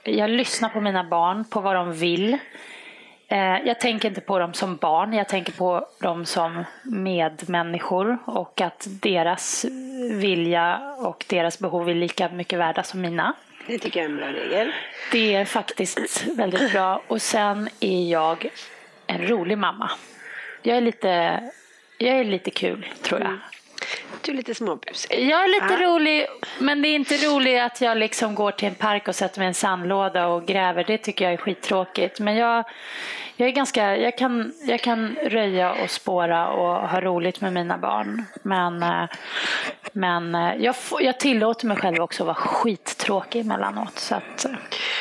Speaker 3: Jag lyssnar på mina barn, på vad de vill. Eh, jag tänker inte på dem som barn, jag tänker på dem som medmänniskor och att deras vilja och deras behov är lika mycket värda som mina.
Speaker 2: Det tycker jag är en bra regel.
Speaker 3: Det är faktiskt väldigt bra. Och sen är jag en rolig mamma. Jag är lite, jag är lite kul, tror jag. Mm.
Speaker 2: Du är lite småbusig.
Speaker 3: Jag är lite ah. rolig, men det är inte roligt att jag liksom går till en park och sätter mig i en sandlåda och gräver. Det tycker jag är skittråkigt. Men jag, jag, är ganska, jag, kan, jag kan röja och spåra och ha roligt med mina barn. Men, eh, men eh, jag, jag tillåter mig själv också att vara skittråkig emellanåt. Så att, eh,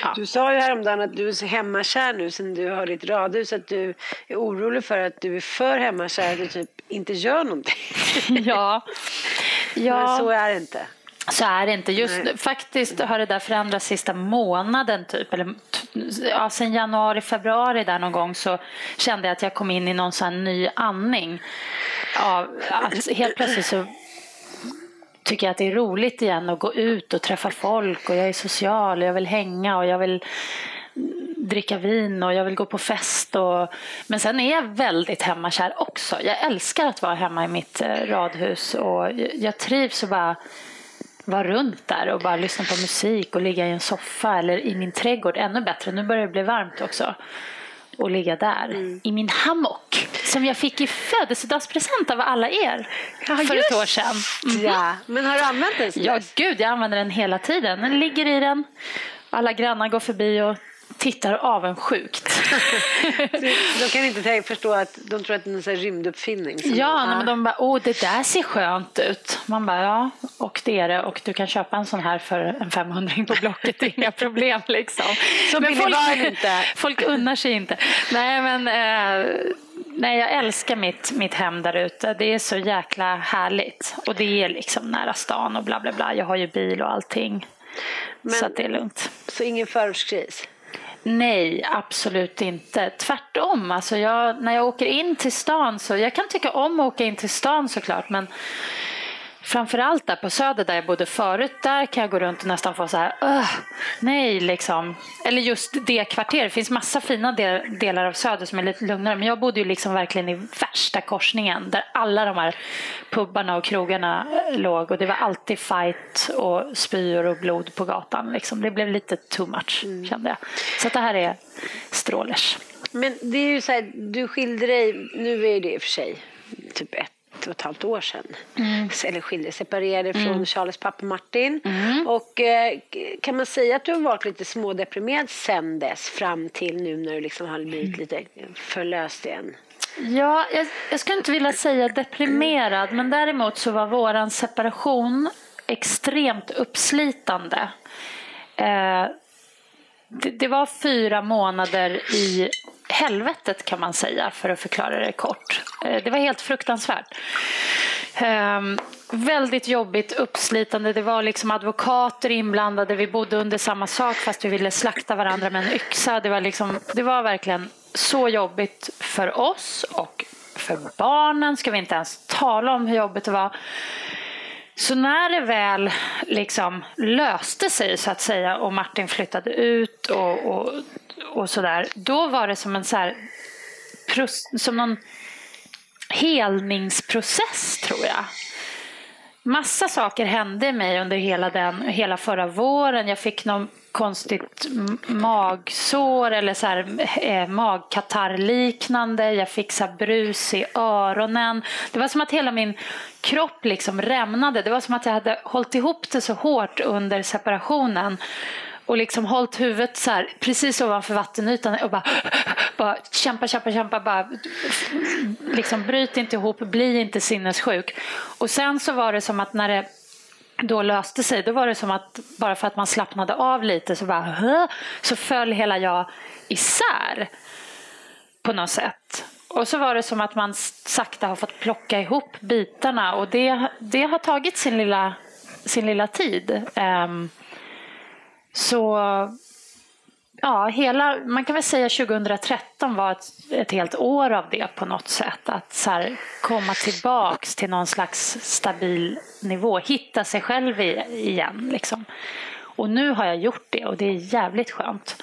Speaker 2: ja. Du sa ju häromdagen att du är så hemmakär nu sen du har ditt radhus att du är orolig för att du är för hemmakär att du typ inte gör någonting.
Speaker 3: ja.
Speaker 2: Ja. Men så är det inte.
Speaker 3: Så är det inte. Just Nej. faktiskt har det där förändrats sista månaden typ. Eller, ja, sen januari, februari där någon gång så kände jag att jag kom in i någon sån ny andning. Ja, alltså, helt plötsligt så tycker jag att det är roligt igen att gå ut och träffa folk och jag är social och jag vill hänga och jag vill dricka vin och jag vill gå på fest. Och... Men sen är jag väldigt hemmakär också. Jag älskar att vara hemma i mitt eh, radhus och jag trivs att bara vara runt där och bara lyssna på musik och ligga i en soffa eller i min trädgård. Ännu bättre, nu börjar det bli varmt också. Och ligga där mm. i min hammock som jag fick i födelsedagspresent av alla er ja, för ett år sedan.
Speaker 2: Mm. Ja. Men har du använt den?
Speaker 3: Ja, gud, jag använder den hela tiden. Den ligger i den. Alla grannar går förbi och tittar avundsjukt.
Speaker 2: de kan inte förstå att de tror att det är en rymduppfinning.
Speaker 3: Ja, men de bara, åh det där ser skönt ut. Man bara, ja, och det är det. Och du kan köpa en sån här för en 500 på Blocket, inga problem liksom.
Speaker 2: Så men folk, inte.
Speaker 3: folk unnar sig inte. Nej, men eh, Nej, jag älskar mitt, mitt hem där ute. Det är så jäkla härligt. Och det är liksom nära stan och bla bla bla. Jag har ju bil och allting. Men, så det är lugnt.
Speaker 2: Så ingen förortskris?
Speaker 3: Nej, absolut inte. Tvärtom. Alltså jag, när jag åker in till stan så jag kan tycka om att åka in till stan såklart men framförallt där på Söder där jag bodde förut, där kan jag gå runt och nästan få så här, nej liksom. Eller just det kvarteret, det finns massa fina del, delar av Söder som är lite lugnare, men jag bodde ju liksom verkligen i värsta korsningen där alla de här pubbarna och krogarna låg och det var alltid fight och spyor och blod på gatan. Liksom. Det blev lite too much mm. kände jag. Så det här är strålers.
Speaker 2: Men det är ju så här, du skilde dig, nu är det i och för sig typ ett och ett halvt år sedan. Mm. Eller skilde, separerade från mm. Charles pappa Martin. Mm. Och eh, kan man säga att du har varit lite smådeprimerad sen dess fram till nu när du liksom har blivit mm. lite förlöst igen?
Speaker 3: Ja, jag, jag skulle inte vilja säga deprimerad men däremot så var våran separation extremt uppslitande. Eh, det, det var fyra månader i helvetet kan man säga för att förklara det kort. Eh, det var helt fruktansvärt. Ehm, väldigt jobbigt, uppslitande. Det var liksom advokater inblandade. Vi bodde under samma sak fast vi ville slakta varandra med en yxa. Det var, liksom, det var verkligen så jobbigt för oss och för barnen. Ska vi inte ens tala om hur jobbigt det var. Så när det väl liksom löste sig så att säga och Martin flyttade ut och, och, och sådär. Då var det som en så här, som någon helningsprocess tror jag. Massa saker hände mig under hela, den, hela förra våren. Jag fick någon konstigt magsår eller så här, eh, magkatarrliknande. Jag fick så brus i öronen. Det var som att hela min kropp liksom rämnade. Det var som att jag hade hållit ihop det så hårt under separationen och liksom hållit huvudet så här, precis ovanför vattenytan och bara, bara kämpa, kämpa, kämpa. Bara, liksom, bryt inte ihop, bli inte sinnessjuk. Och sen så var det som att när det då löste sig, då var det som att bara för att man slappnade av lite så bara så föll hela jag isär på något sätt. Och så var det som att man sakta har fått plocka ihop bitarna och det, det har tagit sin lilla, sin lilla tid. Um, så ja, hela, man kan väl säga 2013 var ett, ett helt år av det på något sätt. Att så här, komma tillbaks till någon slags stabil nivå, hitta sig själv igen. Liksom. Och nu har jag gjort det och det är jävligt skönt.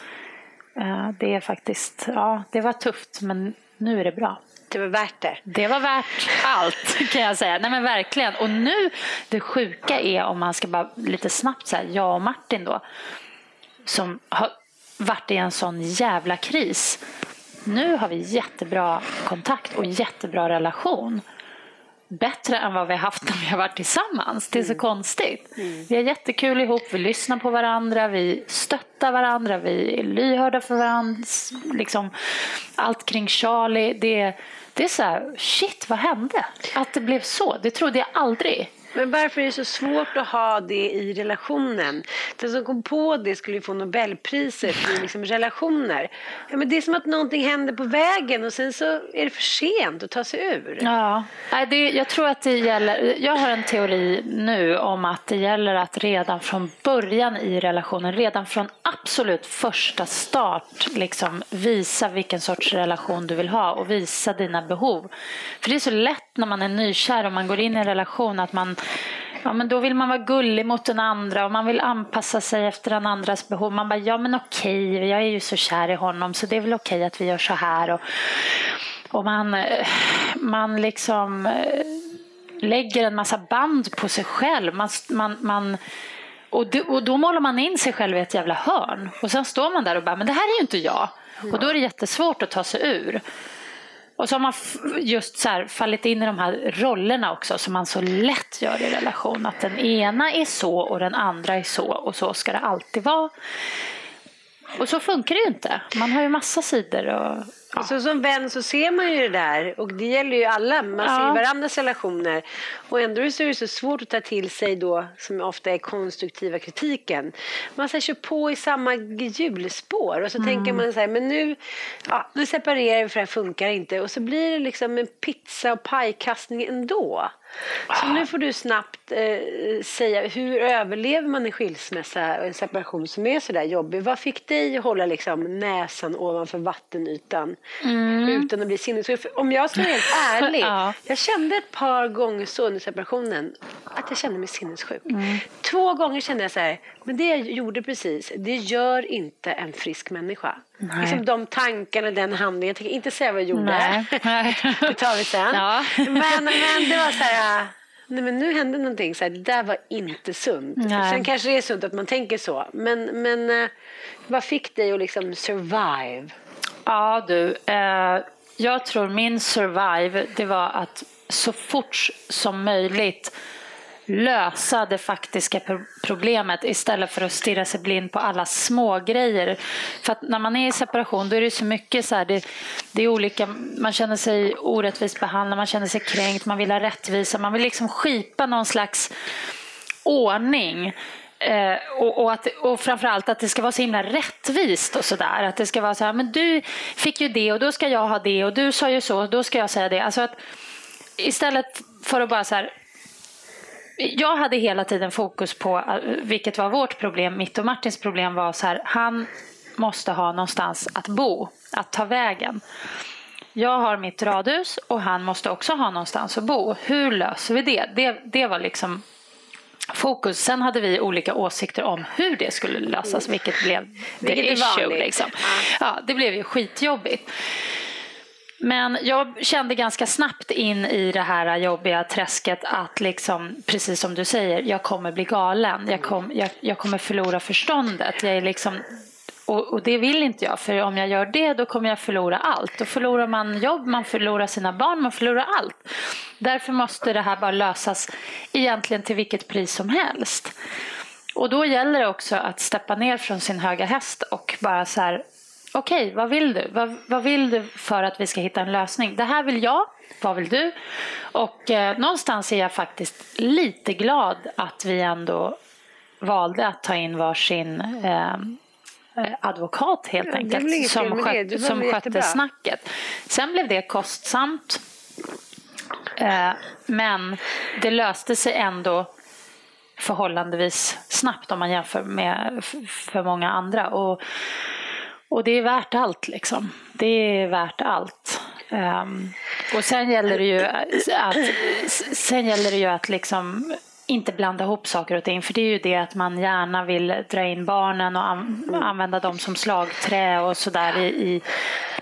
Speaker 3: Eh, det är faktiskt, ja, det var tufft men nu är det bra.
Speaker 2: Det var värt det.
Speaker 3: Det var värt allt kan jag säga. Nej men verkligen. Och nu, det sjuka är om man ska bara lite snabbt säga, jag och Martin då, som har varit i en sån jävla kris. Nu har vi jättebra kontakt och jättebra relation. bättre än vad vi har haft när vi har varit tillsammans. Det är så mm. konstigt. Mm. Vi har jättekul ihop, vi lyssnar på varandra, vi stöttar varandra, vi är lyhörda för varandra. Liksom, allt kring Charlie, det, det är så här, shit vad hände? Att det blev så, det trodde jag aldrig.
Speaker 2: Men varför är det så svårt att ha det i relationen? Den som kom på det skulle ju få Nobelpriset i liksom relationer. Ja, men det är som att någonting händer på vägen och sen så är det för sent att ta sig ur.
Speaker 3: Ja, det, jag tror att det gäller, jag har en teori nu om att det gäller att redan från början i relationen, redan från absolut första start liksom visa vilken sorts relation du vill ha och visa dina behov. För det är så lätt när man är nykär och man går in i en relation att man Ja, men då vill man vara gullig mot den andra och man vill anpassa sig efter den andras behov. Man bara, ja men okej, jag är ju så kär i honom så det är väl okej att vi gör så här. Och, och man, eh, man liksom eh, lägger en massa band på sig själv. Man, man, man och, då, och då målar man in sig själv i ett jävla hörn. Och sen står man där och bara, men det här är ju inte jag. Och då är det jättesvårt att ta sig ur. Och så har man just så här fallit in i de här rollerna också som man så lätt gör i relation. Att den ena är så och den andra är så och så ska det alltid vara. Och så funkar det ju inte. Man har ju massa sidor. Och,
Speaker 2: ja. Så som vän så ser man ju det där och det gäller ju alla. Man ja. ser varandras relationer. Och ändå så är det så svårt att ta till sig då som ofta är konstruktiva kritiken. Man så här, kör på i samma hjulspår och så mm. tänker man så här, men nu, ja, nu separerar vi för det här funkar inte. Och så blir det liksom en pizza och pajkastning ändå. Så nu får du snabbt eh, säga, hur överlever man en skilsmässa och en separation som är sådär jobbig? Vad fick dig att hålla liksom näsan ovanför vattenytan mm. utan att bli sinnessjuk? Om jag ska vara helt ärlig, ja. jag kände ett par gånger så under separationen att jag kände mig sinnessjuk. Mm. Två gånger kände jag så här, men det jag gjorde precis, det gör inte en frisk människa. Liksom de tankarna, den handlingen. Jag tänker inte säga vad jag gjorde. Nej. det tar vi sen. Ja. Men, men det var så här... Nej, men nu hände någonting. Så här, det där var inte sunt. Nej. Sen kanske det är sunt att man tänker så. Men, men eh, vad fick dig att liksom survive?
Speaker 3: Ja du, eh, jag tror min survive det var att så fort som möjligt lösa det faktiska problemet istället för att stirra sig blind på alla små grejer. För att när man är i separation då är det så mycket så här, det, det, är olika, man känner sig orättvist behandlad, man känner sig kränkt, man vill ha rättvisa, man vill liksom skipa någon slags ordning. Eh, och, och, att, och framförallt att det ska vara så himla rättvist och sådär. Att det ska vara så här, men du fick ju det och då ska jag ha det och du sa ju så och då ska jag säga det. Alltså att istället för att bara så här, jag hade hela tiden fokus på, eh, vilket var vårt problem, mitt och Martins problem var så här, han måste ha någonstans att bo, att ta vägen. Jag har mitt radhus och han måste också ha någonstans att bo. Hur löser vi det? Det, det var liksom fokus. Sen hade vi olika åsikter om hur det skulle lösas, vilket blev the issue. Liksom. Ja, det blev ju skitjobbigt. Men jag kände ganska snabbt in i det här jobbiga träsket att liksom, precis som du säger, jag kommer bli galen. Jag, kom, jag, jag kommer förlora förståndet. Jag är liksom, och, och, det vill inte jag, för om jag gör det då kommer jag förlora allt. Då förlorar man jobb, man förlorar sina barn, man förlorar allt. Därför måste det här bara lösas egentligen till vilket pris som helst. Och då gäller det också att steppa ner från sin höga häst och bara så här, okej, okay, vad vill du? Vad, vad, vill du för att vi ska hitta en lösning? Det här vill jag, vad vill du? Och eh, någonstans är jag faktiskt lite glad att vi ändå valde att ta in varsin eh, advokat helt ja, enkelt som, skött, som skötte snacket. Sen blev det kostsamt. Eh, men det löste sig ändå förhållandevis snabbt om man jämför med för många andra. Och och det är värt allt liksom. Det är värt allt. Um, och sen gäller det ju att, sen gäller det ju att liksom inte blanda ihop saker och ting. För det är ju det att man gärna vill dra in barnen och an använda dem som slagträ och sådär i, i,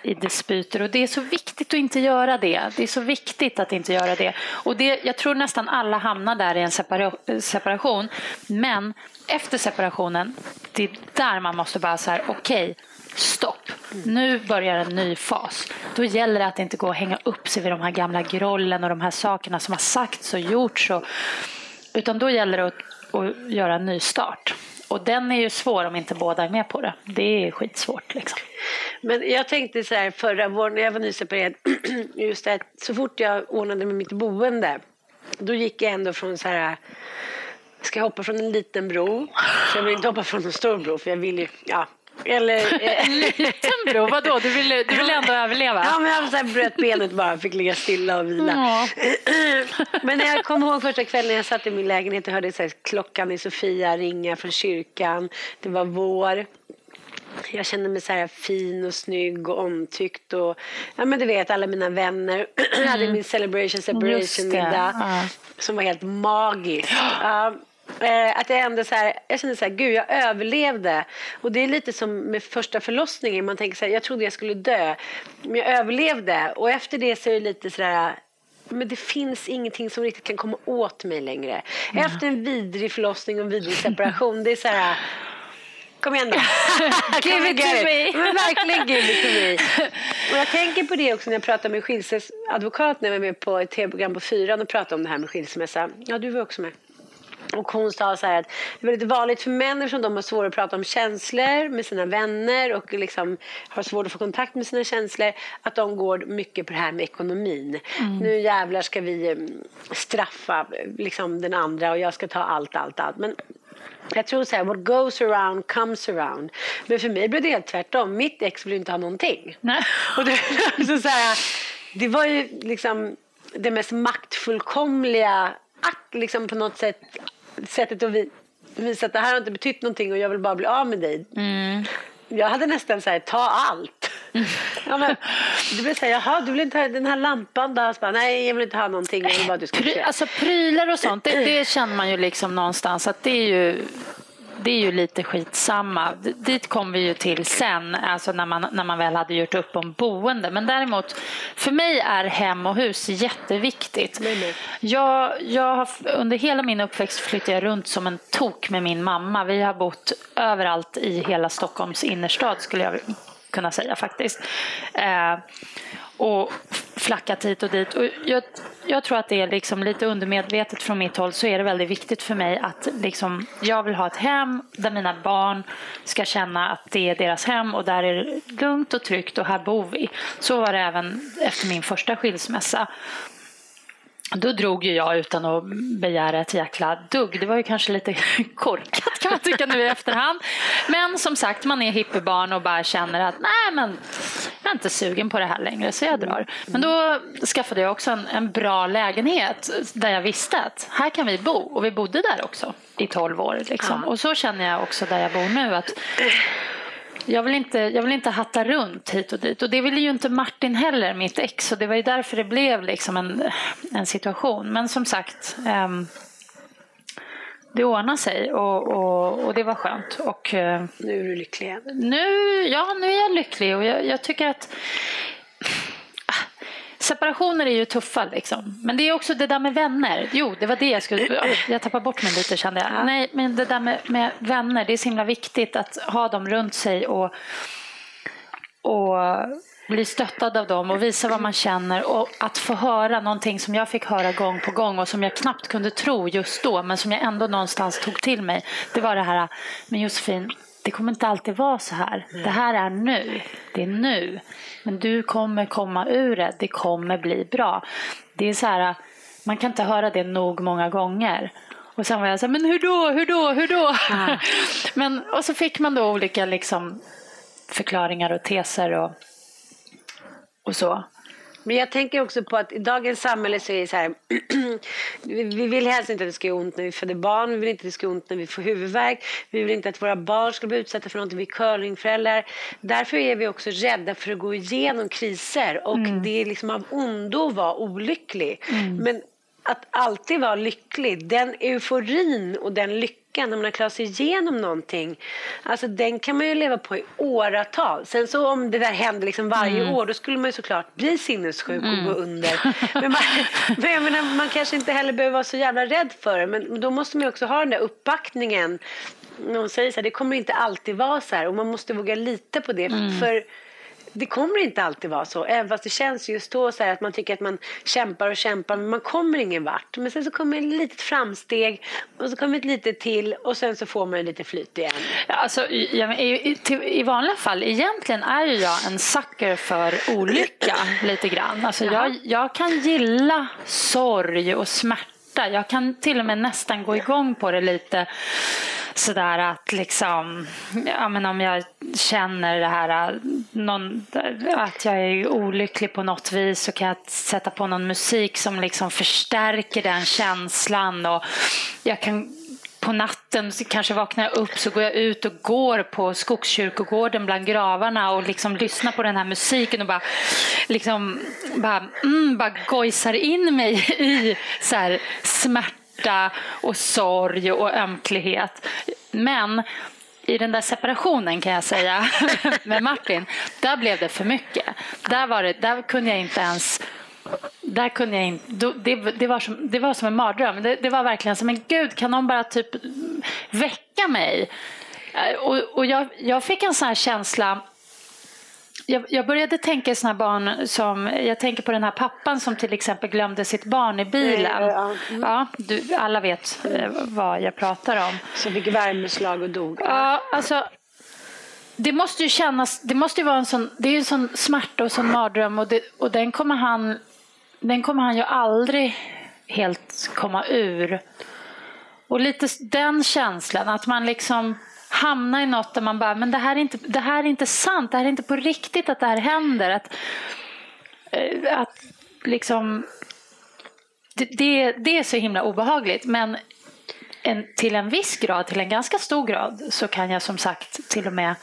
Speaker 3: i dispyter. Och det är så viktigt att inte göra det. Det är så viktigt att inte göra det. Och det, jag tror nästan alla hamnar där i en separa separation. Men efter separationen, det är där man måste bara säga okej, okay, stopp. Nu börjar en ny fas. Då gäller det att inte gå och hänga upp sig vid de här gamla grollen och de här sakerna som har sagts och gjorts. Och, utan då gäller det att, att göra en ny start. Och den är ju svår om inte båda är med på det. Det är skitsvårt. Liksom.
Speaker 2: Men jag tänkte så här förra våren när jag var nyseparerad, just det så fort jag ordnade med mitt boende, då gick jag ändå från så här Ska jag hoppa från en liten bro? Så jag vill inte hoppa från en stor bro för jag vill ju, ja,
Speaker 3: eller, en liten bro, vadå? Du vill, du vill ändå överleva?
Speaker 2: Ja, men jag så bröt benet bara, fick ligga stilla och vila. Ja. men när jag kom ihåg första kvällen när jag satt i min lägenhet och hörde så här, klockan i Sofia ringa från kyrkan. Det var vår. Jag kände mig så här fin och snygg och omtyckt. Och, ja, men du vet, alla mina vänner. jag hade min celebration separation middag ja. som var helt magisk. Ja. Eh, att jag ändå så här, jag kände så här, gud jag överlevde. Och det är lite som med första förlossningen, man tänker så här, jag trodde jag skulle dö. Men jag överlevde och efter det så är det lite så där men det finns ingenting som riktigt kan komma åt mig längre. Mm. Efter en vidrig förlossning och en vidrig separation, det är så här Kom igen då.
Speaker 3: give it to me.
Speaker 2: Men verkligen give it to me. Och jag tänker på det också när jag pratar med skilsmässadvokat när jag var med på ett tv-program på fyran och pratade om det här med skilsmässa. Ja, du var också med. Och hon sa så att det är väldigt vanligt för män eftersom de har svårt att prata om känslor med sina vänner och liksom har svårt att få kontakt med sina känslor att de går mycket på det här med ekonomin. Mm. Nu jävlar ska vi mm, straffa liksom den andra och jag ska ta allt, allt, allt. Men jag tror så här, what goes around comes around. Men för mig blev det helt tvärtom. Mitt ex vill inte ha någonting. Nej. Och det, alltså så här, det var ju liksom det mest maktfullkomliga att liksom på något sätt sättet att vi, visa att det här har inte betytt någonting och jag vill bara bli av med dig. Mm. Jag hade nästan så här, ta allt. Mm. Ja, men, blev så här, jaha, du vill inte ha den här lampan då? Bara, Nej, jag vill inte ha någonting. Jag vill bara du ska
Speaker 3: Pry, alltså prylar och sånt, det, det, känner man ju liksom någonstans att det är ju det är ju lite skitsamma. Dit kom vi ju till sen, alltså när man, när man väl hade gjort upp om boende. Men däremot, för mig är hem och hus jätteviktigt. Jag, jag har, under hela min uppväxt flyttade jag runt som en tok med min mamma. Vi har bott överallt i hela Stockholms innerstad skulle jag kunna säga faktiskt. Eh, och flackat hit och dit. Och jag, jag, tror att det är liksom lite undermedvetet från mitt håll så är det väldigt viktigt för mig att liksom, jag vill ha ett hem där mina barn ska känna att det är deras hem och där är det lugnt och tryggt och här bor vi. Så var det även efter min första skilsmässa. Då drog ju jag utan att begära ett jäkla dugg. Det var ju kanske lite korkat kan man tycka nu i efterhand. Men som sagt, man är hippiebarn och bara känner att nej men jag är inte sugen på det här längre så jag drar. Men då skaffade jag också en, en bra lägenhet där jag visste att här kan vi bo. Och vi bodde där också i tolv år. Liksom. Och så känner jag också där jag bor nu. att jag vill, inte, jag vill inte hatta runt hit och dit. Och det ville ju inte Martin heller, mitt ex. Och det var ju därför det blev liksom en, en situation. Men som sagt, um, det ordnade sig och, och, och, det var skönt. Och, uh,
Speaker 2: nu är du lycklig?
Speaker 3: Nu, ja, nu är jag lycklig. Och jag, jag tycker att Separationer är ju tuffa liksom. Men det är också det där med vänner. Jo, det var det jag skulle... Jag tappade bort mig lite kände jag. Ja. Nej, men det där med, med, vänner, det är så himla viktigt att ha dem runt sig och, och bli stöttad av dem och visa vad man känner och att få höra någonting som jag fick höra gång på gång och som jag knappt kunde tro just då men som jag ändå någonstans tog till mig. Det var det här, men Josefin, det kommer inte alltid vara så här. Det här är nu. Det är nu. Men du kommer komma ur det. Det kommer bli bra. Det är så här, man kan inte höra det nog många gånger. Och sen var jag så här, men hur då, hur då, hur då? Ja. men, och så fick man då olika liksom, förklaringar och teser och, och så.
Speaker 2: Men jag tänker också på att i dagens samhälle så är det så här. vi vill helst inte att det ska göra ont när vi föder barn. Vi vill inte att det ska göra ont när vi får huvudvärk. Vi vill inte att våra barn ska bli utsatta för någonting. Vi är curlingföräldrar. Därför är vi också rädda för att gå igenom kriser. Och mm. det är liksom av ondo att vara olycklig. Mm. Men att alltid vara lycklig, den euforin och den lyckan när man har klarat sig igenom någonting. Alltså den kan man ju leva på i åratal. Sen så om det där händer liksom varje mm. år då skulle man ju såklart bli sinnessjuk mm. och gå under. Men, man, men menar, man kanske inte heller behöver vara så jävla rädd för det. Men då måste man också ha den där uppbackningen. Någon säger så här, det kommer inte alltid vara så här och man måste våga lita på det. Mm. För det kommer inte alltid vara så. Även fast det känns just då så att man tycker att man kämpar och kämpar men man kommer ingen vart. Men sen så kommer ett litet framsteg och så kommer ett litet till och sen så får man lite flyt igen.
Speaker 3: Ja, alltså, i, i, i, vanliga fall, egentligen är ju jag en sucker för olycka lite grann. Alltså, jag, jag kan gilla sorg och smärta. Jag kan till och med nästan gå igång på det lite sådär att liksom, ja men om jag känner det här, någon, att jag är olycklig på något vis så kan jag sätta på någon musik som liksom förstärker den känslan och jag kan på natten kanske vaknar jag upp så går jag ut och går på Skogskyrkogården bland gravarna och liksom lyssnar på den här musiken och bara, liksom, bara, mm, bara gojsar in mig i så här, smärta smärta och sorg och ömklighet. Men i den där separationen kan jag säga med Martin, där blev det för mycket. Där, var det, där kunde jag inte ens där kunde jag inte, det, det, var som, det var som en mardröm. Det, det var verkligen som, men gud, kan någon bara typ väcka mig? Och, och jag, jag fick en sån här känsla jag, jag började tänka sådana barn som, jag tänker på den här pappan som till exempel glömde sitt barn i bilen. Mm. Ja, du, alla vet eh, vad jag pratar om.
Speaker 2: Som fick värmeslag och dog.
Speaker 3: Ja, alltså det måste ju kännas, det måste ju vara en sån, det är en sån smärta och sån mardröm och, det, och den kommer han, den kommer han ju aldrig helt komma ur. Och lite den känslan att man liksom hamnar i något där man bara, men det här är inte, det här är inte sant, det här är inte på riktigt att det här händer. Att, eh, att liksom, det, det, det är så himla obehagligt. Men en, till en viss grad, till en ganska stor grad, så kan jag som sagt till och med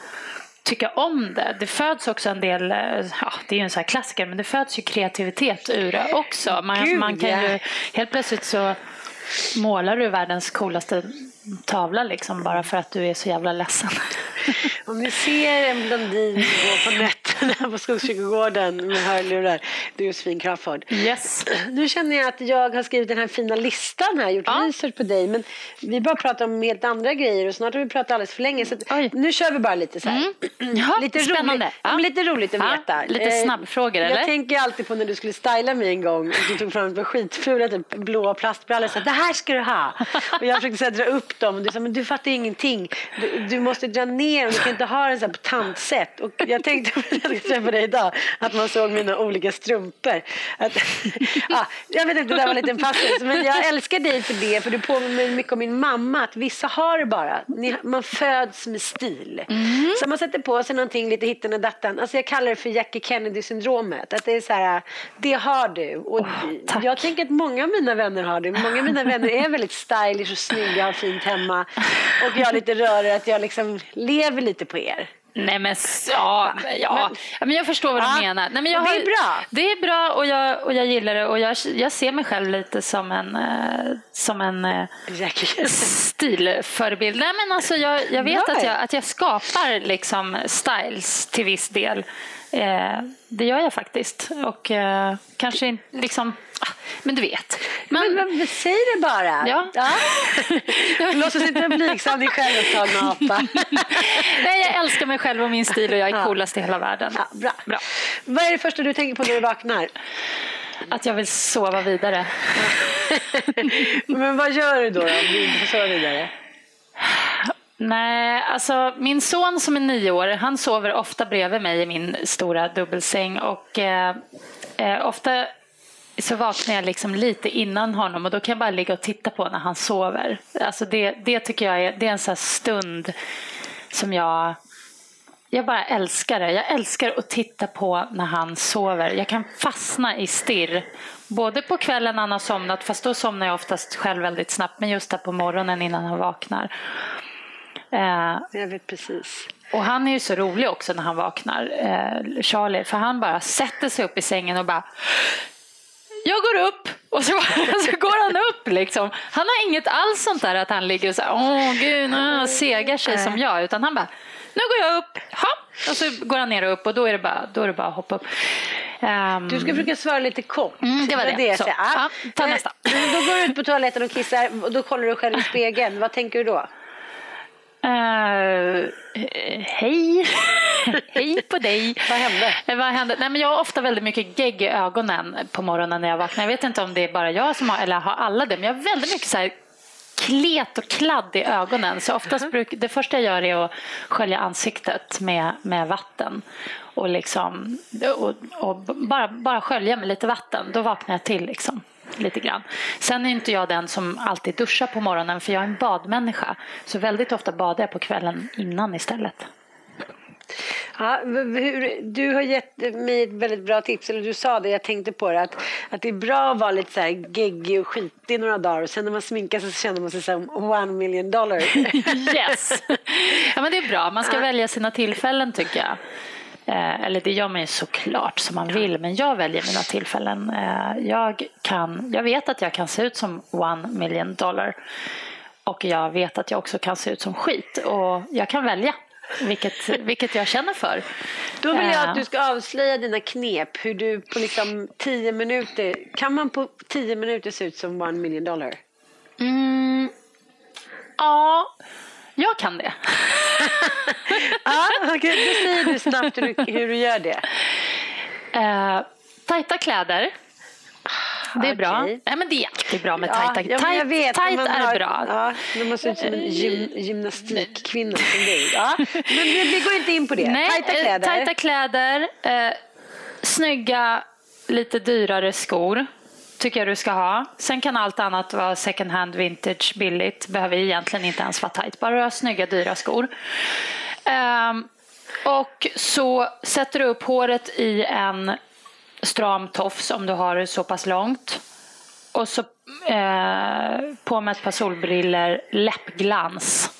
Speaker 3: tycka om det. Det föds också en del, eh, ja, det är ju en sån här klassiker, men det föds ju kreativitet ur det också. Man, Gud, man kan ju, helt plötsligt så målar du världens coolaste tavla liksom bara för att du är så jävla ledsen.
Speaker 2: Om ni ser en blondin gå på nätterna på Skogskyrkogården med hörlurar, det är Josefin Crafoord.
Speaker 3: Yes.
Speaker 2: Nu känner jag att jag har skrivit den här fina listan här, gjort ja. research på dig, men vi bara pratar om helt andra grejer och snart har vi pratat alldeles för länge. Så nu kör vi bara lite så här.
Speaker 3: Mm. Ja, lite spännande.
Speaker 2: Roligt, ja. lite roligt att veta.
Speaker 3: lite eh, snabbfrågor eller?
Speaker 2: Jag tänker alltid på när du skulle styla mig en gång och du tog fram ett par skitfula typ, blåa plastbrallor och sa det här ska du ha. Och jag försökte så här, dra upp dem och du sa men du fattar ingenting. Du, du måste dra ner dem, du kan inte ha den så här på tantsätt. Och jag tänkte jag träffade dig idag att man såg mina olika strumpor. Att, ja, jag vet inte, det där var en liten passus. Men jag älskar dig för det, för du påminner mycket om min mamma. Att vissa har det bara. Man föds med stil. Mm. Så man sätter på sig någonting lite hitten och datten. Alltså jag kallar det för Jackie Kennedy-syndromet. Att det är så här, det har du. Och oh, jag tänker att många av mina vänner har det. Många av mina vänner är väldigt stylish och snygga, har fint hemma. Och jag lite rörig, att jag liksom lever lite på er.
Speaker 3: Nej men ja, ja. Men, jag förstår vad du ja, menar. Nej, men jag
Speaker 2: det är bra.
Speaker 3: Det är bra och jag, och jag gillar det och jag, jag ser mig själv lite som en, uh, som en uh, stilförebild. Nej men alltså jag, jag vet att jag, att jag skapar liksom styles till viss del. Eh, det gör jag faktiskt. Och eh, kanske liksom... Men du vet.
Speaker 2: Men, men, men säg det bara.
Speaker 3: Ja. ja.
Speaker 2: Låtsas inte blygsam din självupptagna apa.
Speaker 3: Nej, jag älskar mig själv och min stil och jag är ja. coolast i hela världen.
Speaker 2: Ja, bra. bra. Vad är det första du tänker på när du vaknar?
Speaker 3: Att jag vill sova vidare.
Speaker 2: men vad gör du då, då om du inte får sova vidare?
Speaker 3: Nej, alltså min son som är nio år, han sover ofta bredvid mig i min stora dubbelsäng och eh, eh, ofta så vaknar jag liksom lite innan honom och då kan jag bara ligga och titta på när han sover. Alltså det, det tycker jag är, det är en sån stund som jag jag bara älskar det. Jag älskar att titta på när han sover. Jag kan fastna i stirr. Både på kvällen när han har somnat, fast då somnar jag oftast själv väldigt snabbt, men just där på morgonen innan han vaknar.
Speaker 2: Eh, jag vet precis.
Speaker 3: Och han är ju så rolig också när han vaknar, eh, Charlie, för han bara sätter sig upp i sängen och bara jag går upp och så, så går han upp liksom. Han har inget alls sånt där att han ligger och så åh gud, nu segar sig som jag, utan han bara, nu går jag upp, ha. och så går han ner och upp och då är det bara, då är det bara att hoppa upp.
Speaker 2: Um, du ska försöka svara lite kort.
Speaker 3: Mm, det var det. det. Så. Ja, ta nästa.
Speaker 2: Då går du ut på toaletten och kissar och då kollar du själv i spegeln. Vad tänker du då?
Speaker 3: Uh, hej. Hej på dig!
Speaker 2: Vad hände?
Speaker 3: Eh, Vad hände? Nej, men jag har ofta väldigt mycket gegg i ögonen på morgonen när jag vaknar. Jag vet inte om det är bara jag som har, eller har alla det, men jag har väldigt mycket så här klet och kladd i ögonen. Så oftast bruk, det första jag gör är att skölja ansiktet med, med vatten. Och, liksom, och, och bara, bara skölja med lite vatten. Då vaknar jag till liksom, lite grann. Sen är inte jag den som alltid duschar på morgonen för jag är en badmänniska. Så väldigt ofta badar jag på kvällen innan istället.
Speaker 2: Ja, hur, du har gett mig ett väldigt bra tips, eller du sa det, jag tänkte på det, att, att det är bra att vara lite så här geggig och skitig några dagar och sen när man sminkar sig så känner man sig som one million dollar.
Speaker 3: Yes! ja, men det är bra. Man ska välja sina tillfällen tycker jag. Eh, eller det gör man ju såklart som man vill, men jag väljer mina tillfällen. Eh, jag, kan, jag vet att jag kan se ut som one million dollar och jag vet att jag också kan se ut som skit och jag kan välja vilket, vilket jag känner för.
Speaker 2: Då vill jag
Speaker 3: Eh,
Speaker 2: att du ska avslöja dina knep, hur du på liksom tio minuter, kan man på tio minuter se ut som one million dollar?
Speaker 3: Mm, ja, jag kan det.
Speaker 2: Ja, okej, då säger du snabbt hur du, hur du gör det.
Speaker 3: Eh, tajta kläder. Det är bra.
Speaker 2: Okej.
Speaker 3: Nej, men det är alltid bra med tajta.
Speaker 2: ja, men jag
Speaker 3: Tajt,
Speaker 2: vet,
Speaker 3: tajt
Speaker 2: man
Speaker 3: är
Speaker 2: har-
Speaker 3: bra.
Speaker 2: Ja, man ser ut som en gym, gymnastikkvinna som dig. Ja, men vi, vi går inte in på det.
Speaker 3: Nej,
Speaker 2: tajta
Speaker 3: eh,
Speaker 2: kläder.
Speaker 3: tajta kläder eh, snygga, lite dyrare skor tycker jag du ska ha. Sen kan allt annat vara second hand, vintage, billigt. Behöver egentligen inte ens vara tajt. Bara du har snygga, dyra skor. Um, och så sätter du upp håret i en stram tofs om du har det så pass långt. Och så eh, på med ett par solbriller, läppglans.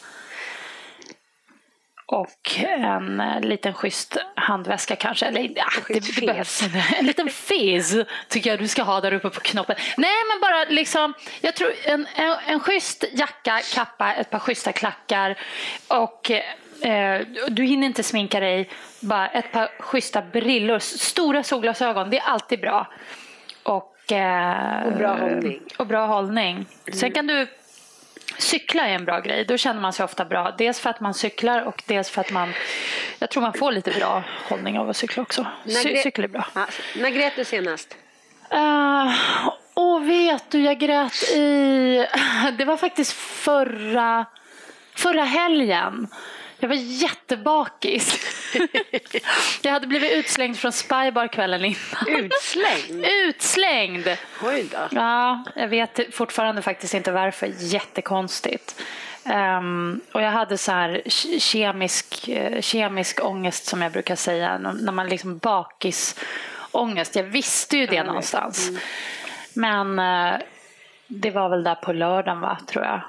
Speaker 3: Och en eh, liten schysst handväska kanske. Eller, ja, det, det behövs. En liten fez tycker jag du ska ha där uppe på knoppen. Nej men bara liksom, jag tror en, en, en schysst jacka, kappa, ett par schyssta klackar och eh, du hinner inte sminka dig. Bara ett par schyssta brillor, stora solglasögon, det är alltid bra. Och, eh,
Speaker 2: Och bra hållning.
Speaker 3: Och bra hållning. Sen kan du Cykla är en bra grej. Då känner man sig ofta bra. Dels för att man cyklar och dels för att man... Jag tror man får lite bra hållning av att cykla också. Cy- cykel är bra.
Speaker 2: Ja, när grät du senast?
Speaker 3: Uh, och vet du, jag grät i... Det var faktiskt förra, förra helgen. Jag var jättebakis. jag hade blivit utslängd från Spybar kvällen innan.
Speaker 2: Utslängd?
Speaker 3: Utslängd!
Speaker 2: Oj då.
Speaker 3: Ja, jag vet fortfarande faktiskt inte varför. Jättekonstigt. Ehm, och jag hade så här ke- kemisk, eh, kemisk ångest som jag brukar säga. När man liksom bakisångest. Jag visste ju det någonstans. Men eh, det var väl där på lördagen va, tror jag.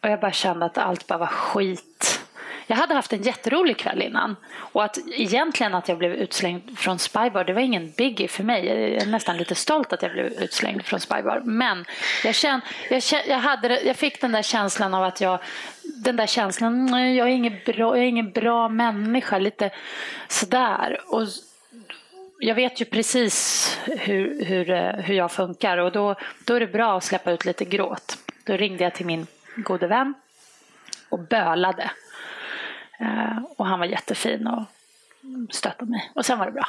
Speaker 3: Och jag bara kände att allt bara var skit. Jag hade haft en jätterolig kväll innan. Och att egentligen att jag blev utslängd från Spybar, det var ingen biggie för mig. Jag är nästan lite stolt att jag blev utslängd från Spybar. Men jag, känn, jag, känn, jag, hade, jag fick den där känslan av att jag, den där känslan, jag är ingen bra, jag är ingen bra människa, lite sådär. Och jag vet ju precis hur, hur, eh, hur jag funkar och då, då är det bra att släppa ut lite gråt. Då ringde jag till min gode vän och bölade. Eh, och han var jättefin och stöttade mig. Och sen var det bra.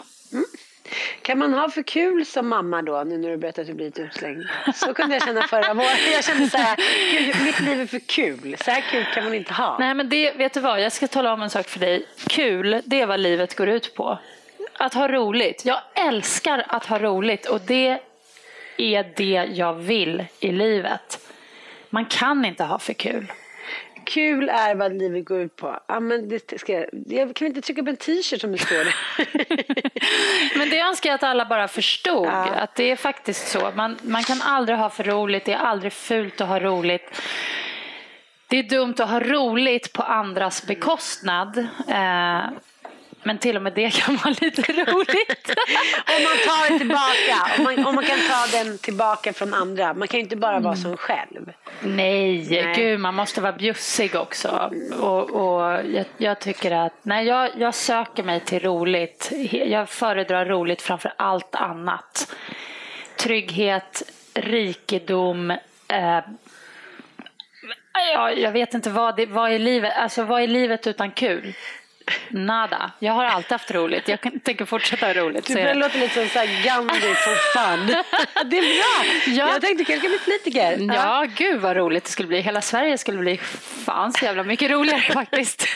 Speaker 2: Kan man ha för kul som mamma då, nu när du berättar att du blivit utslängd? Så kunde jag känna förra våren. Jag kände så här, "Gud, mitt liv är för kul. Så här kul kan man inte ha.
Speaker 3: Nej men det, vet du vad, jag ska tala om en sak för dig. Kul, det är vad livet går ut på. Att ha roligt. Jag älskar att ha roligt och det är det jag vill i livet. Man kan inte ha för kul.
Speaker 2: Kul är vad livet går ut på. Ja, men det ska, jag jag kan vi inte trycka på en t-shirt som det står det?
Speaker 3: Men det önskar jag att alla bara förstod.
Speaker 2: Ja.
Speaker 3: Att det är faktiskt så. Man, man kan aldrig ha för roligt. Det är aldrig fult att ha roligt. Det är dumt att ha roligt på andras bekostnad. Eh, men till och med det kan vara lite roligt.
Speaker 2: Om man tar det tillbaka, om man, om man kan ta den tillbaka från andra. Man kan ju inte bara vara som själv.
Speaker 3: Nej,
Speaker 2: Nej.
Speaker 3: gud man måste vara bjussig också. Och, och jag, jag tycker att, nej jag, jag söker mig till roligt. Jag föredrar roligt framför allt annat. Trygghet, rikedom. Eh, ja, jag vet inte vad, det, vad är livet, alltså vad är livet utan kul? Nada. Jag har alltid haft roligt. Jag tänker fortsätta ha roligt.
Speaker 2: Du börjar låta lite som så här Gandhi for fun. det är bra. Ja. Jag tänkte kanske bli politiker.
Speaker 3: Ja, ja, gud vad roligt det skulle bli. Hela Sverige skulle bli fan så jävla mycket roligare faktiskt.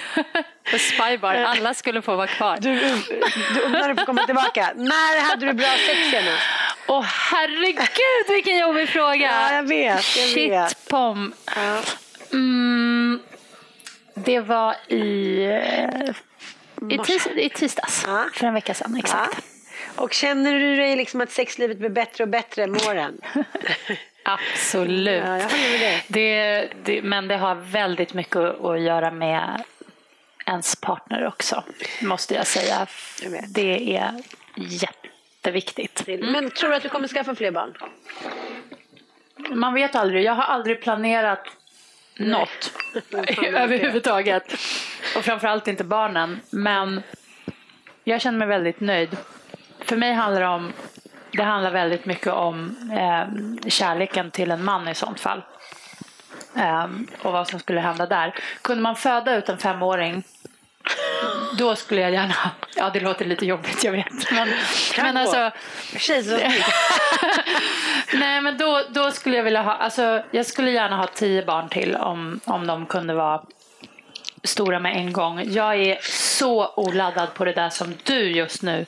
Speaker 3: För Spybar, alla skulle få vara kvar.
Speaker 2: Du, du när du får komma tillbaka. När hade du bra sex senast?
Speaker 3: Åh oh, herregud vilken jobbig fråga.
Speaker 2: Ja, jag vet. Jag
Speaker 3: Shit
Speaker 2: vet.
Speaker 3: pom. Ja. Mm, det var i, i, tis, i tisdags, ja. för en vecka sedan. Exakt.
Speaker 2: Ja. Och känner du dig liksom att sexlivet blir bättre och bättre med åren?
Speaker 3: Absolut. Ja, det. Det, det, men det har väldigt mycket att göra med ens partner också, måste jag säga. Jag det är jätteviktigt.
Speaker 2: Mm. Men tror du att du kommer skaffa fler barn?
Speaker 3: Man vet aldrig. Jag har aldrig planerat något överhuvudtaget. Och framförallt inte barnen. Men jag känner mig väldigt nöjd. För mig handlar det om det handlar väldigt mycket om eh, kärleken till en man i sånt fall. Eh, och vad som skulle hända där. Kunde man föda ut en femåring då skulle jag gärna, ja det låter lite jobbigt jag vet. Men, men alltså, Nej men då, då skulle jag vilja ha, alltså jag skulle gärna ha tio barn till om, om de kunde vara stora med en gång. Jag är så oladdad på det där som du just nu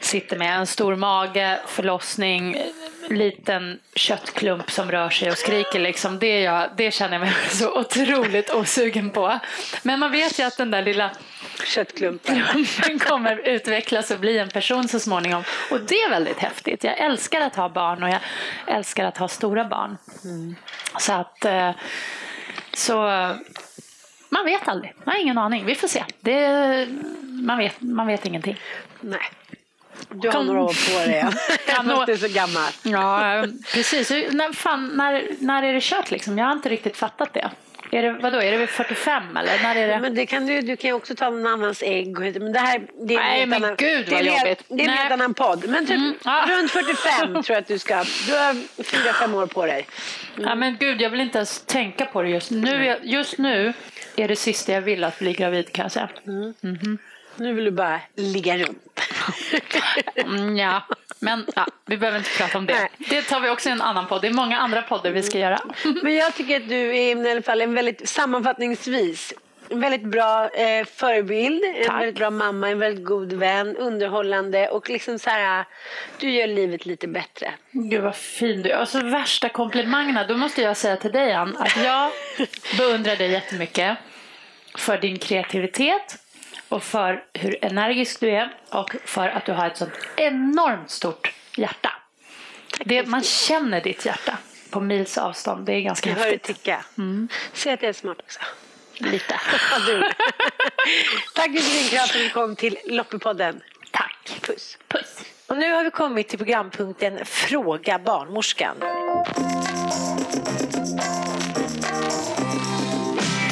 Speaker 3: sitter med. En stor mage, förlossning, liten köttklump som rör sig och skriker. Liksom. Det, jag, det känner jag mig så otroligt osugen på. Men man vet ju att den där lilla
Speaker 2: köttklumpen
Speaker 3: kommer utvecklas och bli en person så småningom. Och det är väldigt häftigt. Jag älskar att ha barn och jag älskar att ha stora barn. Mm. Så att eh, så man vet aldrig. Man har ingen aning. Vi får se. Det, man, vet, man vet ingenting.
Speaker 2: Nej. Du har några år på dig. Jag är inte så gammal.
Speaker 3: Ja, precis. När, fan, när, när är det kört liksom? Jag har inte riktigt fattat det. Är det, vadå, är det vid 45 eller? När är det?
Speaker 2: Men det kan du, du kan ju också ta någon annans ägg. Men det här, det är
Speaker 3: Nej men annan, gud vad
Speaker 2: det
Speaker 3: är, jobbigt.
Speaker 2: Det är en helt annan podd. Men typ mm, ja. runt 45 tror jag att du ska. Du har fyra, fem år på dig.
Speaker 3: Mm. Ja men gud jag vill inte ens tänka på det just nu. Just nu är det sista jag vill att bli gravid kan jag säga. Mm -hmm.
Speaker 2: Nu vill du bara ligga runt.
Speaker 3: mm, ja, men ja, vi behöver inte prata om det. Nej. Det tar vi också i en annan podd. Det är många andra poddar vi ska göra.
Speaker 2: men jag tycker att du är i alla fall en väldigt sammanfattningsvis en väldigt bra eh, förebild, Tack. en väldigt bra mamma, en väldigt god vän, underhållande och liksom så här, du gör livet lite bättre.
Speaker 3: Gud vad fin du är. Alltså värsta komplimangerna, då måste jag säga till dig Ann att jag beundrar dig jättemycket för din kreativitet, och för hur energisk du är och för att du har ett sånt enormt stort hjärta. Det, man känner ditt hjärta på mils avstånd. Det är ganska
Speaker 2: jag
Speaker 3: häftigt.
Speaker 2: Jag ticka. Mm. Säg att jag är smart också.
Speaker 3: Lite.
Speaker 2: Tack för att du kom till Loppipodden.
Speaker 3: Tack.
Speaker 2: Puss.
Speaker 3: Puss.
Speaker 2: Och nu har vi kommit till programpunkten Fråga barnmorskan.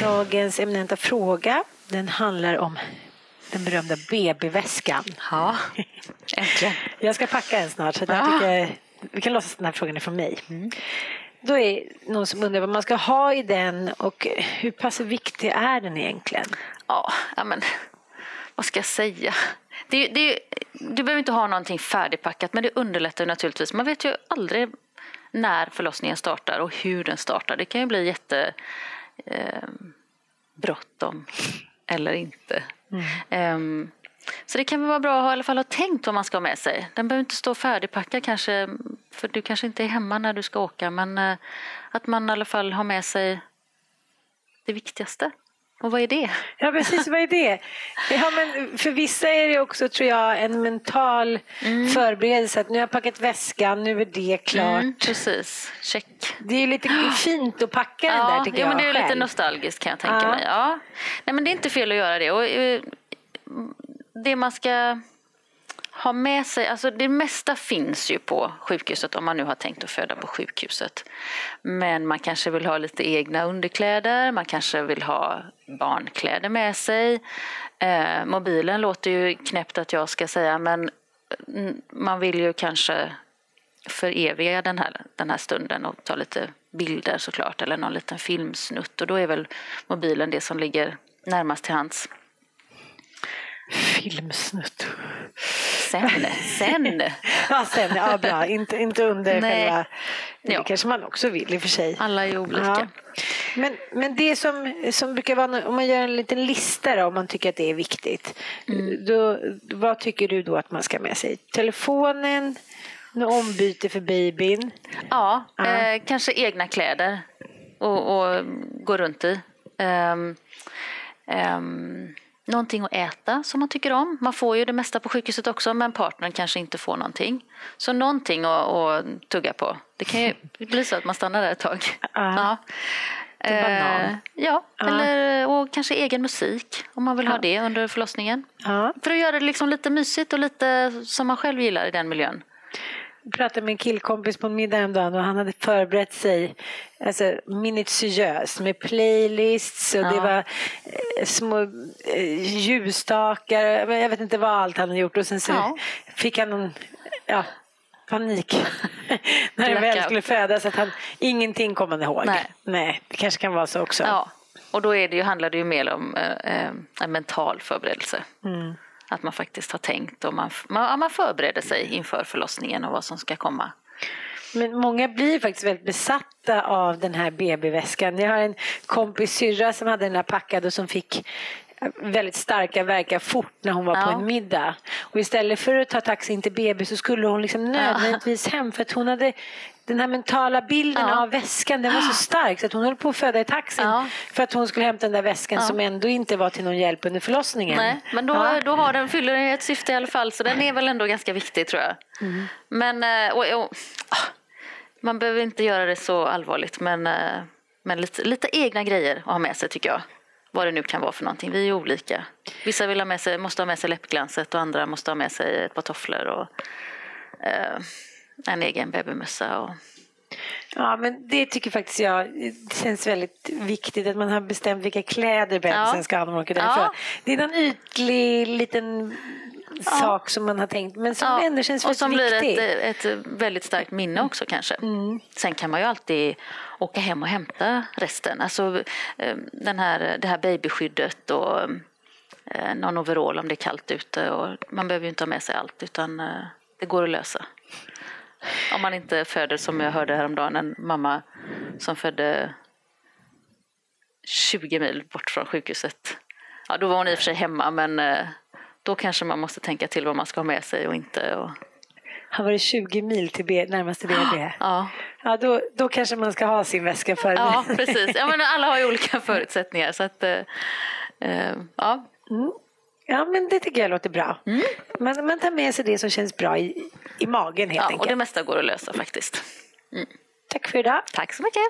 Speaker 2: Dagens eminenta fråga den handlar om den berömda BB-väskan.
Speaker 3: Ja, äntligen.
Speaker 2: Jag ska packa en snart så jag tycker, vi kan låtsas att den här frågan är från mig. Mm. Då är någon som undrar vad man ska ha i den och hur pass viktig är den egentligen?
Speaker 3: Ja, men vad ska jag säga? Det, det, du behöver inte ha någonting färdigpackat men det underlättar naturligtvis. Man vet ju aldrig när förlossningen startar och hur den startar. Det kan ju bli jätte eh, bråttom eller inte. Mm. Um, så det kan väl vara bra att i alla fall ha tänkt vad man ska ha med sig. Den behöver inte stå färdigpackad kanske, för du kanske inte är hemma när du ska åka, men uh, att man i alla fall har med sig det viktigaste. Och vad är det?
Speaker 2: Ja precis, vad är det? Ja, men för vissa är det också tror jag en mental mm. förberedelse. Att nu har jag packat väskan, nu är det klart. Mm,
Speaker 3: precis, check.
Speaker 2: Det är lite fint att packa ja, den där tycker
Speaker 3: ja,
Speaker 2: jag
Speaker 3: men Det är
Speaker 2: själv.
Speaker 3: lite nostalgiskt kan jag tänka ja. mig. Ja. Nej, men det är inte fel att göra det. Och, eh, det man ska ha med sig, alltså det mesta finns ju på sjukhuset om man nu har tänkt att föda på sjukhuset. Men man kanske vill ha lite egna underkläder, man kanske vill ha barnkläder med sig. Eh, mobilen låter ju knäppt att jag ska säga men mm, man vill ju kanske föreviga den här, den här stunden och ta lite bilder såklart eller någon liten filmsnutt och då är väl mobilen det som ligger närmast till hands
Speaker 4: filmsnutt.
Speaker 5: Sen, sen.
Speaker 4: ja, sen. Ja, bra. Inte, inte under Nej. själva... Det ja. kanske man också vill i och för sig.
Speaker 5: Alla är olika. Ja.
Speaker 4: Men, men det som, som brukar vara, om man gör en liten lista då, om man tycker att det är viktigt. Mm. Då, vad tycker du då att man ska med sig? Telefonen, ombyte för babyn?
Speaker 5: Ja, eh, kanske egna kläder och, och gå runt i. Um, um, någonting att äta som man tycker om. Man får ju det mesta på sjukhuset också men partnern kanske inte får någonting. Så någonting att, att tugga på. Det kan ju bli så att man stannar där ett tag. Ja.
Speaker 4: Eh,
Speaker 5: ja, uh. eller, och kanske egen musik om man vill uh. ha det under förlossningen. För att göra det liksom lite mysigt och lite som man själv gillar i den miljön.
Speaker 4: Jag pratade med en killkompis på en middag häromdagen och han hade förberett sig alltså, minutiöst med playlists och ja. det var eh, små eh, ljusstakar. Jag vet inte vad allt han hade gjort och sen så ja. fick han någon ja, panik när det väl skulle födas att han ingenting kom han ihåg. Nej. Nej, det kanske kan vara så också.
Speaker 5: Ja. Och då är det ju, handlar det ju mer om eh, eh en mental förberedelse. Mm. Att man faktiskt har tänkt och man, man, man förbereder sig inför förlossningen och vad som ska komma.
Speaker 4: Men många blir faktiskt väldigt besatta av den här BB-väskan. Jag har en kompis syrra som hade den här packad och som fick väldigt starka verkar fort när hon var ja. på en middag. Och istället för att ta taxi in till BB så skulle hon liksom nödvändigtvis hem för att hon hade den här mentala bilden ja. av väskan den var så stark så att hon höll på att föda i taxin ja. för att hon skulle hämta den där väskan ja. som ändå inte var till någon hjälp under förlossningen.
Speaker 5: Nej, men då, då har den, fyller den ett syfte i alla fall så den är väl ändå ganska viktig tror jag. Mm. Men eh, och, och, ah, man behöver inte göra det så allvarligt men, eh, men lite, lite egna grejer att ha med sig tycker jag vad det nu kan vara för någonting. Vi är olika. Vissa vill ha med sig, måste ha med sig läppglanset och andra måste ha med sig ett par tofflor och eh, en egen babymössa. Och...
Speaker 4: Ja, men det tycker faktiskt jag det känns väldigt viktigt att man har bestämt vilka kläder bebisen ja. ska ha när man åker därifrån. Ja. Det är någon ytlig liten ja. sak som man har tänkt men som ja. ändå känns väldigt viktig.
Speaker 5: Och som blir ett, ett väldigt starkt minne också kanske. Mm. Sen kan man ju alltid åka hem och hämta resten. Alltså eh, den här, det här babyskyddet och eh, någon overall om det är kallt ute. Och man behöver ju inte ha med sig allt utan eh, det går att lösa. Om man inte föder som jag hörde häromdagen, en mamma som födde 20 mil bort från sjukhuset. Ja, då var hon i och för sig hemma men då kanske man måste tänka till vad man ska ha med sig och inte. Och...
Speaker 4: Han var det 20 mil till B, närmaste BB? Ja. ja då, då kanske man ska ha sin väska för
Speaker 5: Ja, precis. Ja, men alla har ju olika förutsättningar. Så att, uh, ja.
Speaker 4: Mm. Ja, men det tycker jag låter bra. Mm. Man, man tar med sig det som känns bra i, i magen helt ja, enkelt.
Speaker 5: Och det mesta går att lösa faktiskt. Mm.
Speaker 4: Tack för idag.
Speaker 5: Tack så mycket.